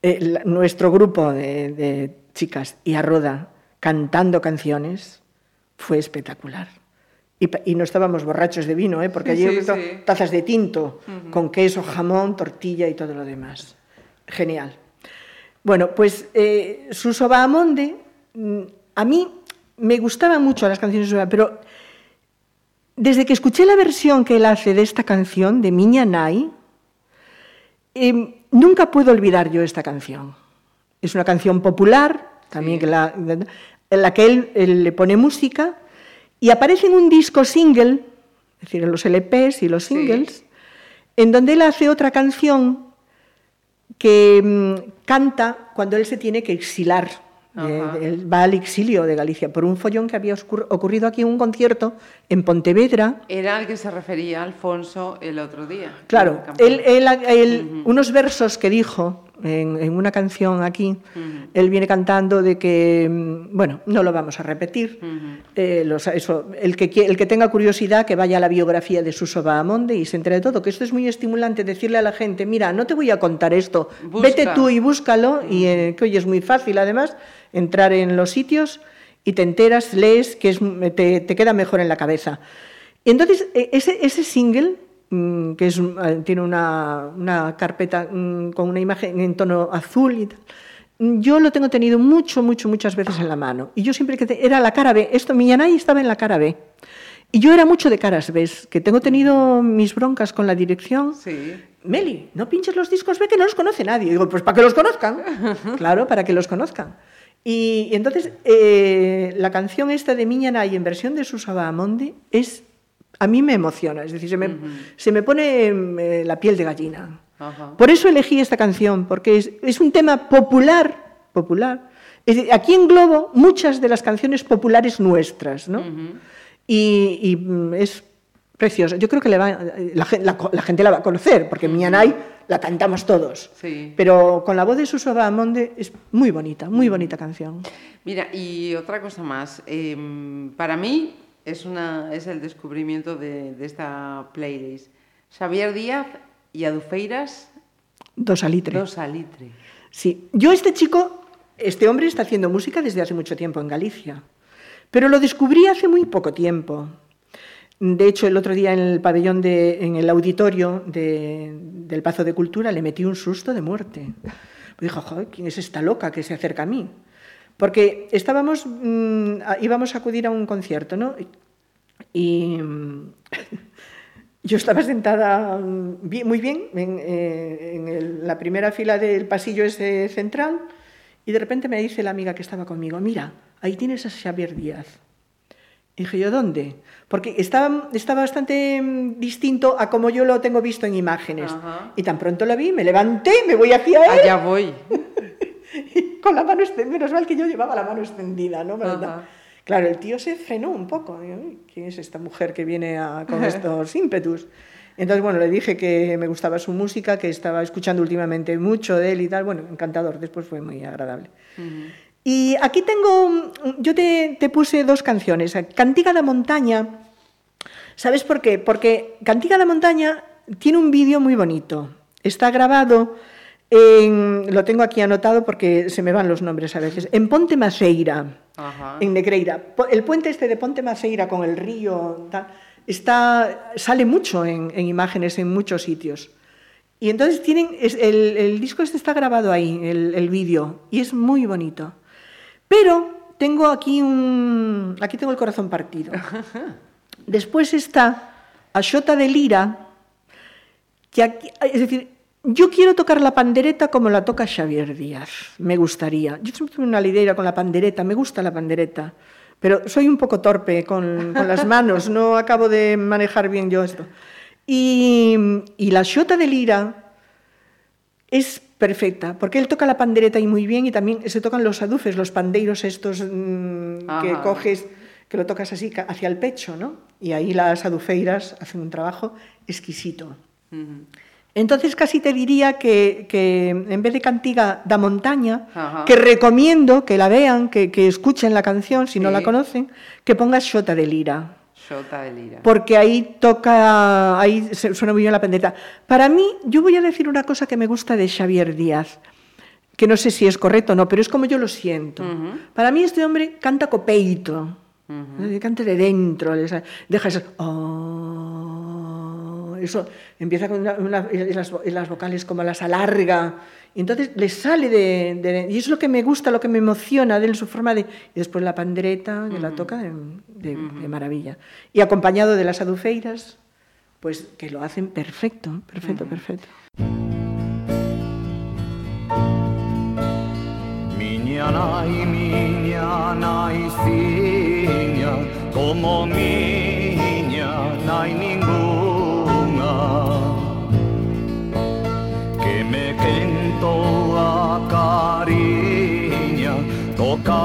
eh, la- nuestro grupo de, de chicas y Arroda cantando canciones, fue espectacular. Y, no estábamos borrachos de vino, ¿eh? porque allí sí, hubo sí. tazas de tinto, con queso, jamón, tortilla y todo lo demás. Genial. Bueno, pues eh, Suso Bahamonde, mm, a mí me gustaban mucho las canciones de pero desde que escuché la versión que él hace de esta canción, de Miña Nai, eh, nunca puedo olvidar yo esta canción. Es una canción popular, también que la, en la que él, él le pone música, y aparece en un disco single, es decir, en los LPs y los Sí. singles, en donde él hace otra canción que mm, canta cuando él se tiene que exilar. de- Ajá. de- él va al exilio de Galicia por un follón que había ocurrido aquí en un concierto en Pontevedra. Era al que se refería Alfonso el otro día. Claro, el él, él- unos versos que dijo en, en una canción aquí, él viene cantando de que, mm, bueno, no lo vamos a repetir. Eh, los- eso, el, que, el que tenga curiosidad que vaya a la biografía de Suso Bahamonde y se entere de todo, que esto es muy estimulante decirle a la gente, mira, no te voy a contar esto, Busca. vete tú y búscalo, y eh, que hoy es muy fácil además entrar en los sitios y te enteras, lees, que es, te, te queda mejor en la cabeza. Entonces, e- ese, ese single, que es, un- eh, tiene una, una carpeta mm, con una imagen en tono azul y tal, mm, yo lo tengo tenido mucho, mucho, muchas veces en la mano. Y yo siempre que te- era la cara B, esto, Millanay estaba en la cara B. Y yo era mucho de caras B, que tengo tenido mis broncas con la dirección. Sí. Meli, no pinches los discos B que no los conoce nadie. Digo, pues para que los conozcan. claro, para que los conozcan. Y, y entonces, eh, la canción esta de Miña Nay en versión de Susa Bahamonde es, a mí me emociona, es decir, se me, se me pone eh, la piel de gallina. Por eso elegí esta canción, porque es, es un tema popular, popular. Es decir, aquí englobo muchas de las canciones populares nuestras, ¿no? Y, y, mm, es precioso. Yo creo que le va- la, gente la va a conocer, porque Miña Nay la cantamos todos. Sí. Pero con la voz de Suso Bahamonde es muy bonita, muy bonita canción. Mira, y otra cosa más. em, para mí es, una, es el descubrimiento de, de esta playlist. Xavier Díaz y Adufeiras, Dos alitre. dos alitre. Sí, yo este chico, este hombre está haciendo música desde hace mucho tiempo en Galicia, pero lo descubrí hace muy poco tiempo. De hecho, el otro día en el pabellón, de, en el auditorio de- del Pazo de Cultura, le metí un susto de muerte. Dijo, joder, ¿quién es esta loca que se acerca a mí? Porque estábamos, mm, a- íbamos a acudir a un concierto, ¿no? Y mm, yo estaba sentada mm, bien- muy bien en, eh, en el- la primera fila del pasillo ese central y de repente me dice la amiga que estaba conmigo, mira, ahí tienes a Xavier Díaz. Y dije yo, ¿dónde? Porque está, está bastante mm, distinto a como yo lo tengo visto en imágenes. Ajá. Y tan pronto lo vi, me levanté, me voy hacia él Allá voy. con la mano extendida. Menos mal que yo llevaba la mano extendida, ¿no? Claro, el tío se frenó un poco. Digo, "Uy, ¿Quién es esta mujer que viene a- con estos ímpetus? Entonces, bueno, le dije que me gustaba su música, que estaba escuchando últimamente mucho de él y tal. Bueno, encantador, después fue muy agradable. Y aquí tengo, yo te, te puse dos canciones. Cantiga da Montaña, ¿sabes por qué? Porque Cantiga da Montaña tiene un vídeo muy bonito. está grabado en, lo tengo aquí anotado porque se me van los nombres a veces, en Ponte Maceira, Ajá. en Negreira. El puente este de Ponte Maceira con el río, tal, está, sale mucho en, en imágenes en muchos sitios. Y entonces tienen, es- el, el disco este está grabado ahí, el, el vídeo, y es muy bonito. Pero tengo aquí un, aquí tengo el corazón partido. Después está a Xota de Lira, que aquí- es decir, yo quiero tocar la pandereta como la toca Xavier Díaz, me gustaría. Yo siempre tuve una lideira con la pandereta, me gusta la pandereta, pero soy un poco torpe con, con las manos, no acabo de manejar bien yo esto. Y, y la Xota de Lira es perfecta, porque él toca la pandereta ahí muy bien y también se tocan los adufes, los pandeiros estos mm, que coges, que lo tocas así hacia el pecho, ¿no? Y ahí las adufeiras hacen un trabajo exquisito. Entonces casi te diría que, que en vez de Cantiga da Montaña, Ajá. que recomiendo que la vean, que, que escuchen la canción si no la conocen, que pongas Xota de Lira Xota de Lira. porque ahí toca, ahí suena muy bien la pendeta. Para mí, yo voy a decir una cosa que me gusta de Xavier Díaz, que no sé si es correcto o no, pero es como yo lo siento. Para mí este hombre canta copeito, eh, canta de dentro, deja eso, "Oh", eso empieza con una, una- y las, las vocales como las alarga, y entonces le sale de, de- Y es lo que me gusta, lo que me emociona de él, su forma de... Y después la pandereta, que la toca de, de- de maravilla. Y acompañado de las adufeiras, pues que lo hacen perfecto, perfecto, perfecto. Miña nai, miña naiciña, como miña nai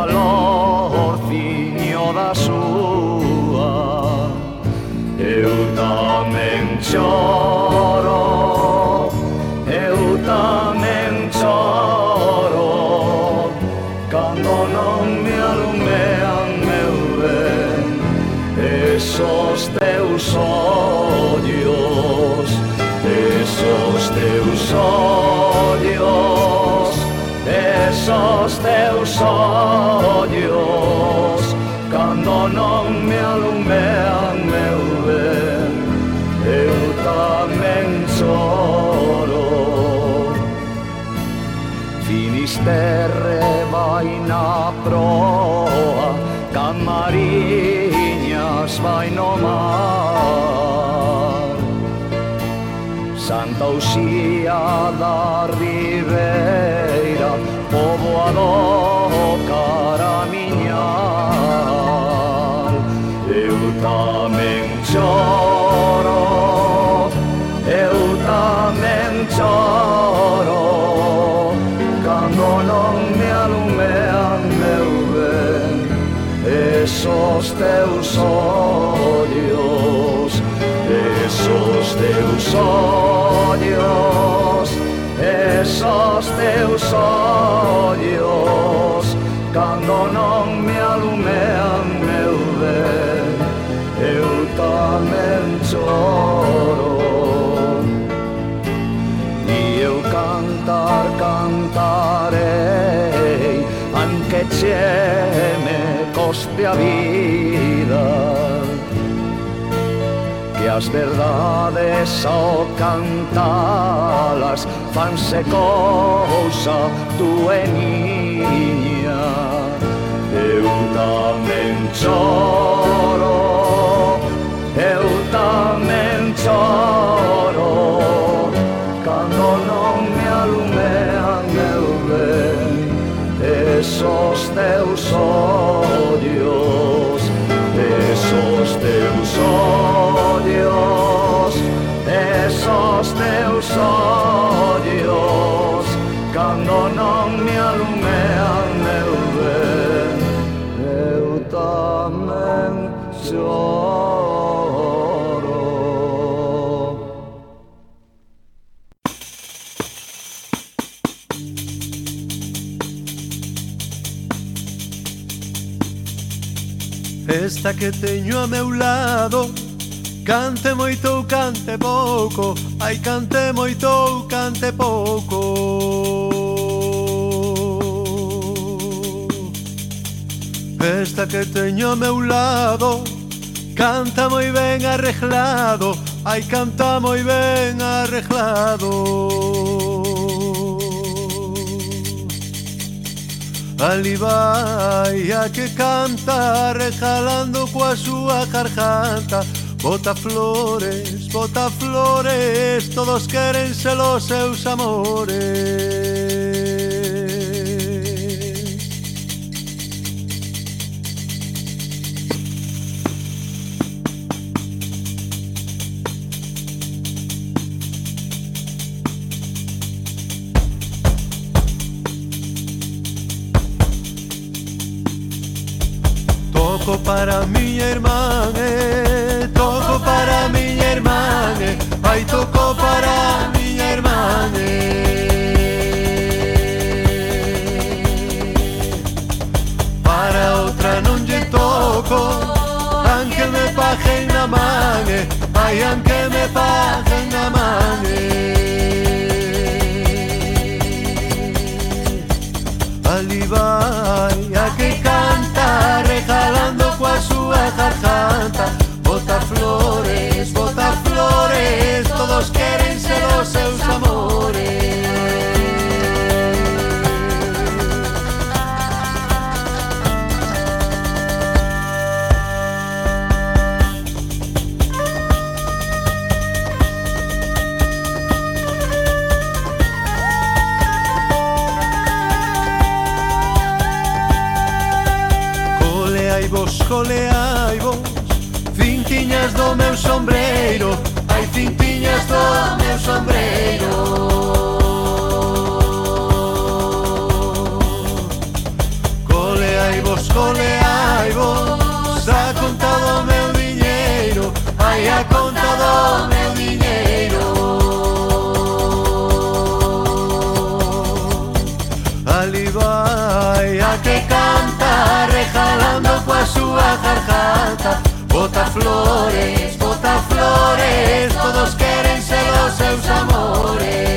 lor da sua, eu tamen. os teus ollos Cando non me alumean, meu ben Eu tamén choro Finisterre vai na proa Camariñas vai no mar Santa Uxía da Ría の miña vida Que as verdades ao cantalas fanse cousa tu e niña Eu tamén choro Eu tamén choro Cando non me alumean meu ben Esos teus olhos Dios. esta que teño a meu lado. Cante moito ou cante pouco. Ai cante moito ou cante pouco. Esta que teño a meu lado. Canta moi ben arreglado. Ai canta moi ben arreglado. Ali vai a que canta regalando coa súa garganta. Bota flores, bota flores, todos queren ser os seus amores. Aí tocou para miña irmã Para outra non lle toco aunque me paguen na mane Ai anche me paguen na mane. Ali vai a que canta Regalando coa súa jarjada flores Todos bota flores, bota flores, todos queren ser os seus amores.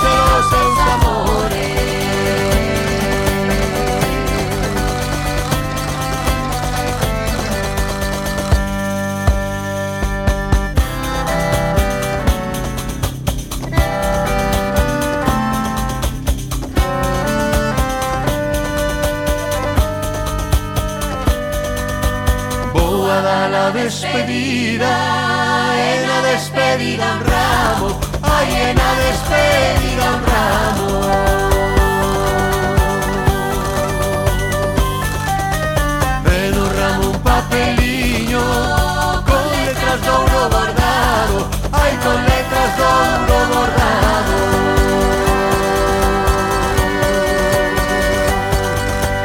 Todos amores. A dar a despedida E na despedida un ramo pasado, hay con letras de borrado.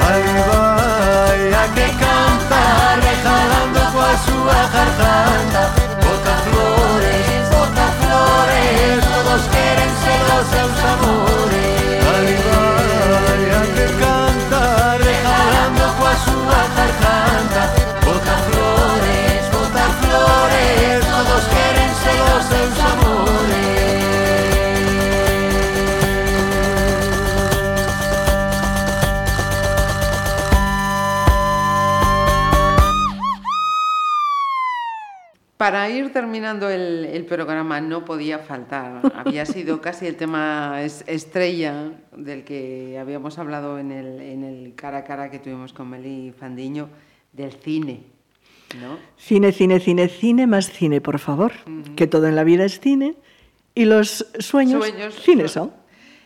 Ay, a que canta, rejalando a su garganta, bota flores, bota flores, todos queren ser los seus amores. Para ir terminando el, el programa no podía faltar. Había sido casi el tema es- estrella del que habíamos hablado en el, en el cara a cara que tuvimos con Meli Fandiño, del cine. ¿no? Cine, cine, cine, cine, más cine, por favor. Que todo en la vida es cine y los sueños, Sueños cine son.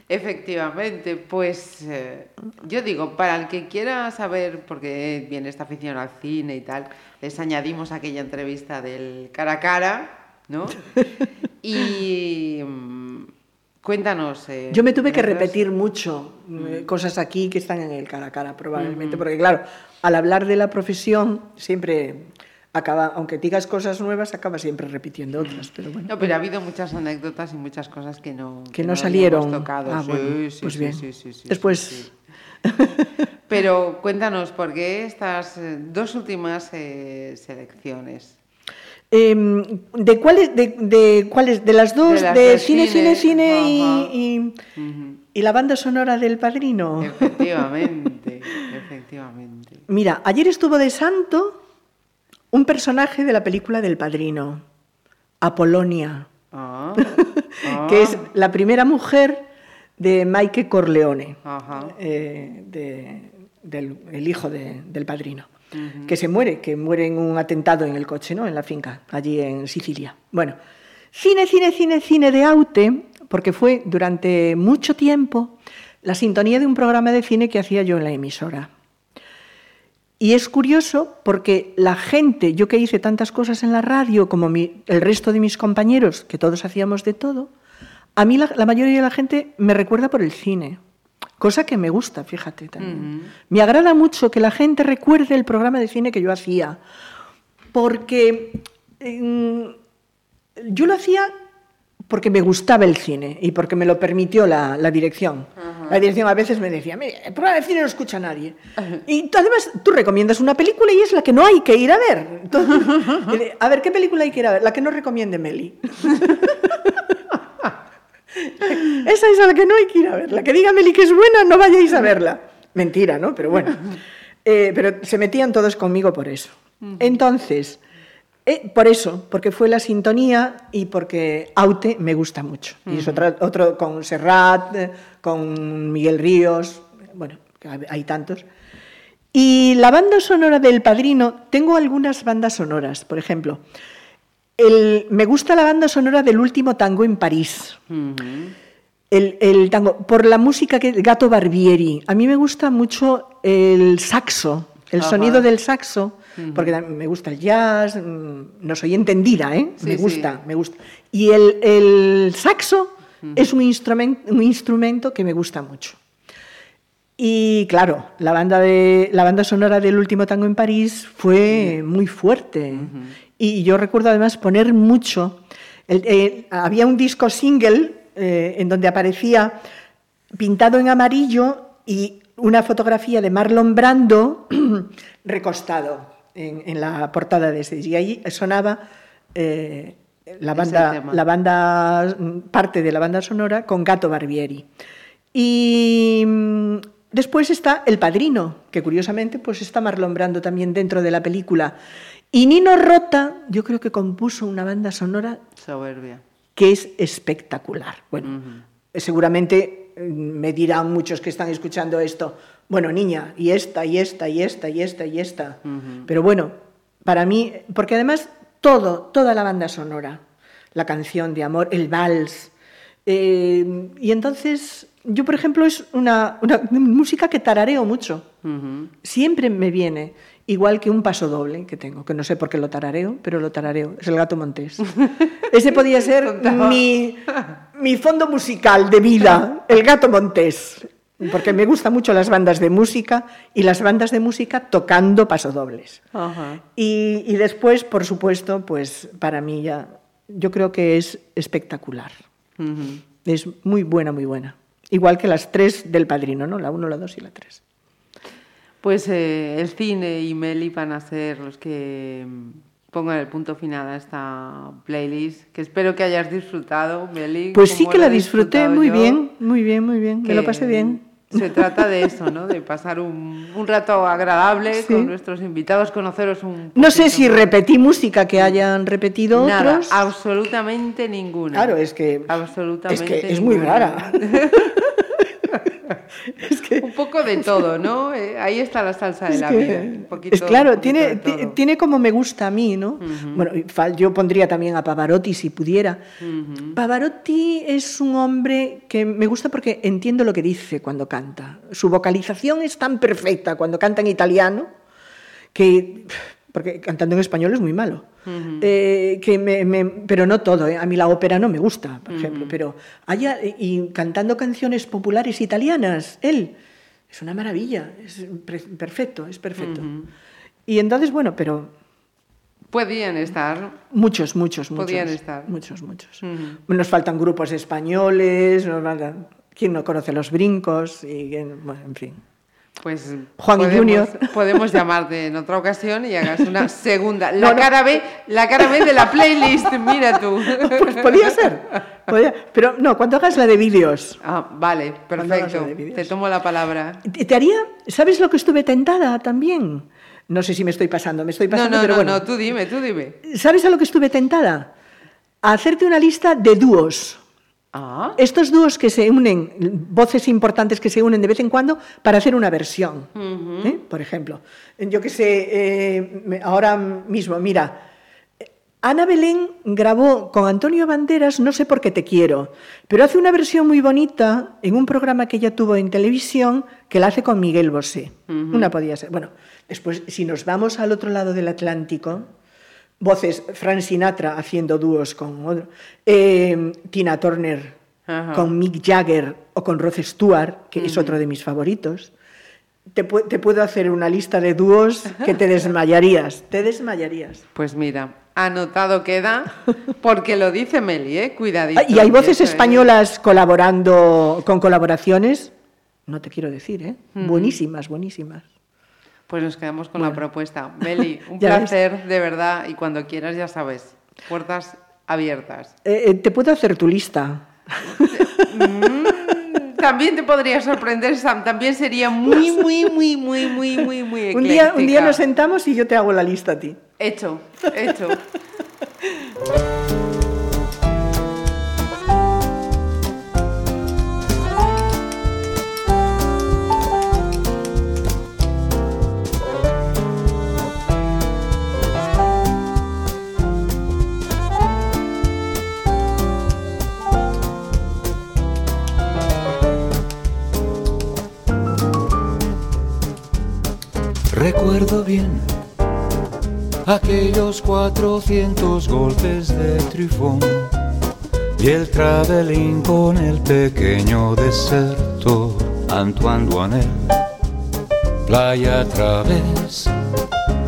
Efectivamente, pues eh, yo digo, para el que quiera saber, porque viene esta afición al cine y tal, les añadimos aquella entrevista del cara a cara, ¿no? Y mm, cuéntanos. eh, Yo me tuve que repetir mucho eh, cosas aquí que están en el cara a cara, probablemente, porque claro, al hablar de la profesión siempre acaba, aunque digas cosas nuevas, acaba siempre repitiendo otras, pero bueno. No, pero ha habido muchas anécdotas y muchas cosas que no, que no habíamos salieron. tocado. Ah, Sí, bueno, sí, pues sí, bien. Después. Pero cuéntanos, ¿por qué estas eh, dos últimas eh, selecciones? em, ¿de cuáles, de, de cuáles, de las dos, De cine, cine, cine, y, y, la banda sonora del Padrino? Efectivamente, efectivamente. Mira, ayer estuvo de santo un personaje de la película del Padrino, Apolonia, Ah, que es la primera mujer de Mike Corleone. Ajá. eh, de- del el hijo de- del padrino, que se muere, que muere en un atentado en el coche, ¿no? En la finca, allí en Sicilia. Bueno, cine, cine, cine, cine de Aute, porque fue durante mucho tiempo la sintonía de un programa de cine que hacía yo en la emisora. Y es curioso porque la gente, yo que hice tantas cosas en la radio como mi- el resto de mis compañeros, que todos hacíamos de todo, a mí la, la mayoría de la gente me recuerda por el cine, cosa que me gusta, fíjate también. Me agrada mucho que la gente recuerde el programa de cine que yo hacía, porque mm, yo lo hacía porque me gustaba el cine y porque me lo permitió la, la dirección. La dirección a veces me decía, "Mire, el programa de cine no escucha a nadie. Y tú, además tú recomiendas una película y es la que no hay que ir a ver. Entonces, a ver, ¿qué película hay que ir a ver? La que no recomiende Meli. Esa es a la que no hay que ir a ver. La que diga Meli que es buena, no vayáis a verla. Mentira, ¿no? Pero bueno. Eh, pero se metían todos conmigo por eso. Entonces, eh, por eso, porque fue la sintonía y porque Aute me gusta mucho. Y es otra- otro con Serrat, con Miguel Ríos, bueno, hay tantos. Y la banda sonora del Padrino, tengo algunas bandas sonoras, por ejemplo. El- me gusta la banda sonora del último tango en París. El, el tango, por la música que Gato Barbieri. A mí me gusta mucho el saxo, el Ajá. sonido del saxo, porque también me gusta el jazz, mm, no soy entendida, ¿eh? Sí, me sí. gusta, me gusta. Y el, el saxo es un instrumento, un instrumento que me gusta mucho. Y claro, la banda, de, la banda sonora del último tango en París fue muy fuerte. Y yo recuerdo además poner mucho. el- eh, había un disco single eh, en donde aparecía pintado en amarillo y una fotografía de Marlon Brando recostado en, en la portada de ese. Y ahí sonaba eh, la, banda, la banda, mm, parte de la banda sonora con Gato Barbieri. Y mm, después está El Padrino, que curiosamente pues está Marlon Brando también dentro de la película. Y Nino Rota, yo creo que compuso una banda sonora Soberbia. que es espectacular. Bueno, seguramente eh, me dirán muchos que están escuchando esto, bueno, niña, y esta, y esta, y esta, y esta, y esta. Pero bueno, para mí, porque además todo, toda la banda sonora, la canción de amor, el vals, eh, y entonces yo, por ejemplo, es una, una música que tarareo mucho. Siempre me viene, igual que un paso doble que tengo, que no sé por qué lo tarareo, pero lo tarareo. Es el gato montés. Ese podía ser mi, mi fondo musical de vida, el gato montés. Porque me gustan mucho las bandas de música y las bandas de música tocando pasodobles. Y, y después, por supuesto, pues para mí ya, yo creo que es espectacular. Es muy buena, muy buena. Igual que las tres del padrino, ¿no? La uno, la dos y la tres. Pues eh, el cine y Meli van a ser los que mm, pongan el punto final a esta playlist, que espero que hayas disfrutado, Meli. Pues sí que la disfruté muy yo. bien, muy bien, muy bien. Me lo que pasé bien. Se trata de eso, ¿no? De pasar un, un rato agradable Sí. con nuestros invitados, conoceros un No sé si repetí música que hayan repetido Nada, otros. absolutamente ninguna. Claro, es que Absolutamente es que es muy Un poco de todo, ¿no? Eh, ahí está la salsa de la que- vida. Un poquito, es claro, un poquito tiene, tiene como me gusta a mí, ¿no? Bueno, y fal- yo pondría también a Pavarotti si pudiera. Pavarotti es un hombre que me gusta porque entiendo lo que dice cuando canta. Su vocalización es tan perfecta cuando canta en italiano que porque cantando en español es muy malo. Eh, que me- me- pero no todo, ¿eh? a mí la ópera no me gusta, por ejemplo, pero haya, y cantando canciones populares italianas, él, es una maravilla, es perfecto, es perfecto. Y entonces, bueno, pero Podían estar. muchos, muchos, muchos. Podían estar. Muchos, muchos. Nos faltan grupos españoles, nos faltan- ¿quién no conoce los brincos? Y, bueno, en fin. Pues Juan podemos, Junior. podemos llamarte en otra ocasión y hagas una segunda. La No, no. cara B, la cara B de la playlist, mira tú. Pues podía ser. podía- pero no, cuando hagas la de vídeos. Ah, vale, perfecto. Te tomo la palabra. Te te haría, ¿sabes lo que estuve tentada también? No sé si me estoy pasando, me estoy No, pasando, no, pero no, bueno. no, tú dime, tú dime. ¿Sabes a lo que estuve tentada? A hacerte una lista de dúos. Ah, Estos dúos que se unen, voces importantes que se unen de vez en cuando para hacer una versión. ¿eh? Por ejemplo, yo que sé, eh, ahora mismo, mira, Ana Belén grabó con Antonio Banderas No sé por qué te quiero, pero hace una versión muy bonita en un programa que ella tuvo en televisión que la hace con Miguel Bosé. Una podía ser. Bueno, después, si nos vamos al otro lado del Atlántico, voces Frank Sinatra haciendo dúos con otro, eh, Tina Turner Ajá. con Mick Jagger o con Rod Stewart, que es otro de mis favoritos. Te, pu- te puedo hacer una lista de dúos que te desmayarías, te desmayarías. pues mira, anotado queda, porque lo dice Meli, ¿eh? Cuidadito. Ah, Y hay voces españolas colaborando con colaboraciones, no te quiero decir, ¿eh? Buenísimas, buenísimas. Pues nos quedamos con la propuesta. Meli, un ves. placer, de verdad, y cuando quieras, ya sabes, puertas abiertas. Eh, eh, te puedo hacer tu lista. También te podría sorprender, Sam. También sería muy, muy, muy, muy, muy, muy, muy Un día, un día ecléctica. nos sentamos y yo te hago la lista a ti. Hecho, hecho. Recuerdo bien aquellos 400 golpes de trifón y el traveling con el pequeño deserto Antoine Duanel. Playa a través,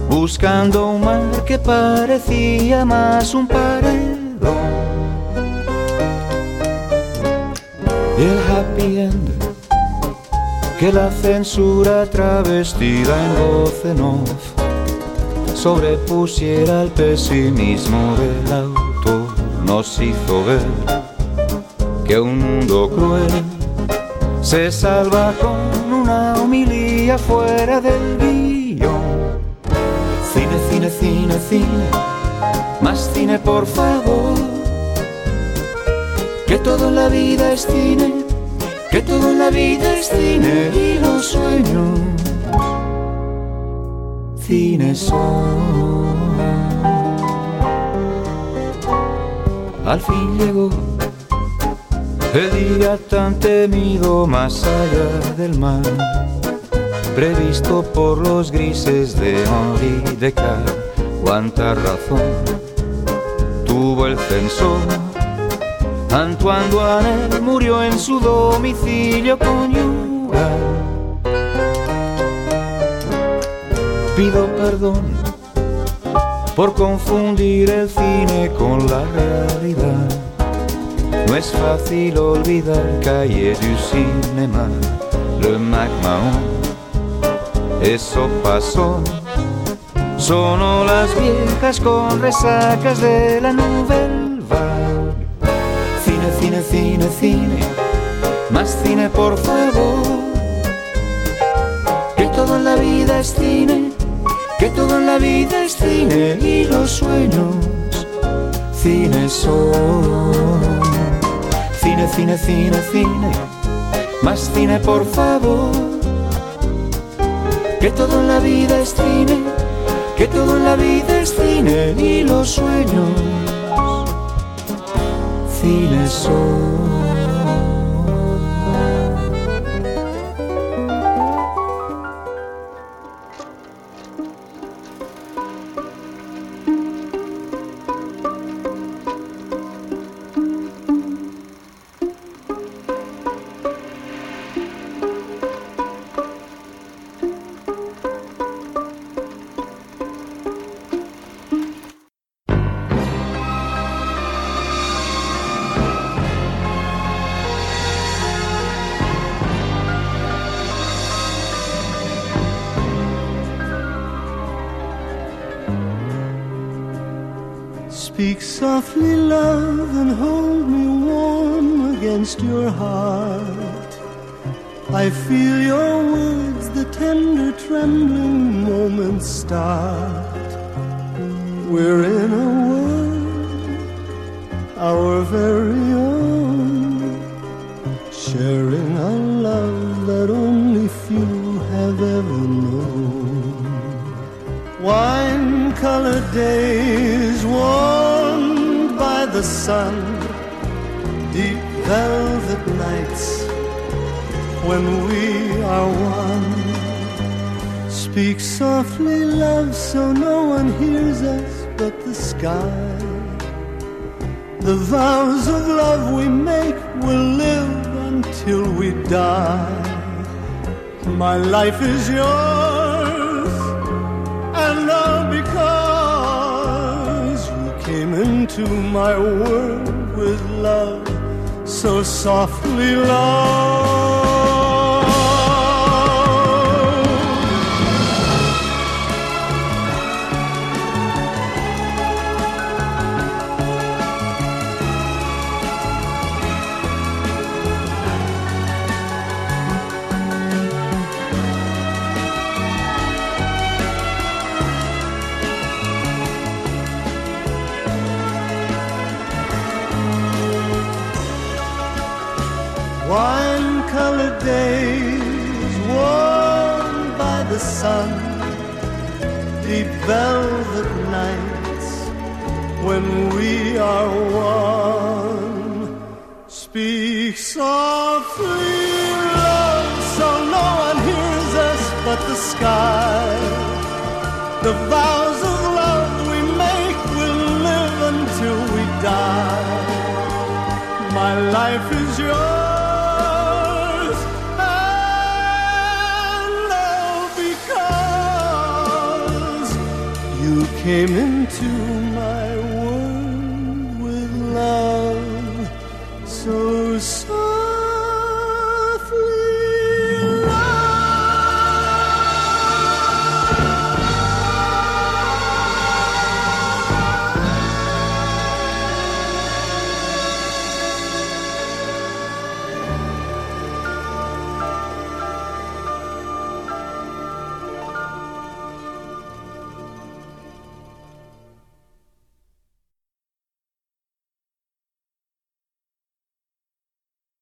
buscando un mar que parecía más un paredón. Y el happy end que la censura travestida en voz en off sobrepusiera el pesimismo del autor nos hizo ver que un mundo cruel se salva con una homilía fuera del guion. Cine, cine, cine, cine, más cine por favor, que todo en la vida es cine que todo en la vida es cine y los sueños cine son. Al fin llegó el día tan temido más allá del mar, previsto por los grises de Henri. Cuánta razón tuvo el censor Antoine Duanel murió en su domicilio conyugal. Pido perdón por confundir el cine con la realidad. No es fácil olvidar Calle du Cinéma, le Mac Mahon. Eso pasó. Son las viejas con resacas de la Nouvelle. Cine, cine, cine, más cine por favor, todo en la vida es cine, que todo en la vida es cine y los sueños cine son. Cine, cine, cine, cine, más cine por favor. Que todo en la vida es cine, que todo en la vida es cine y los sueños son. Life is yours. And all because you came into my world with love so softly love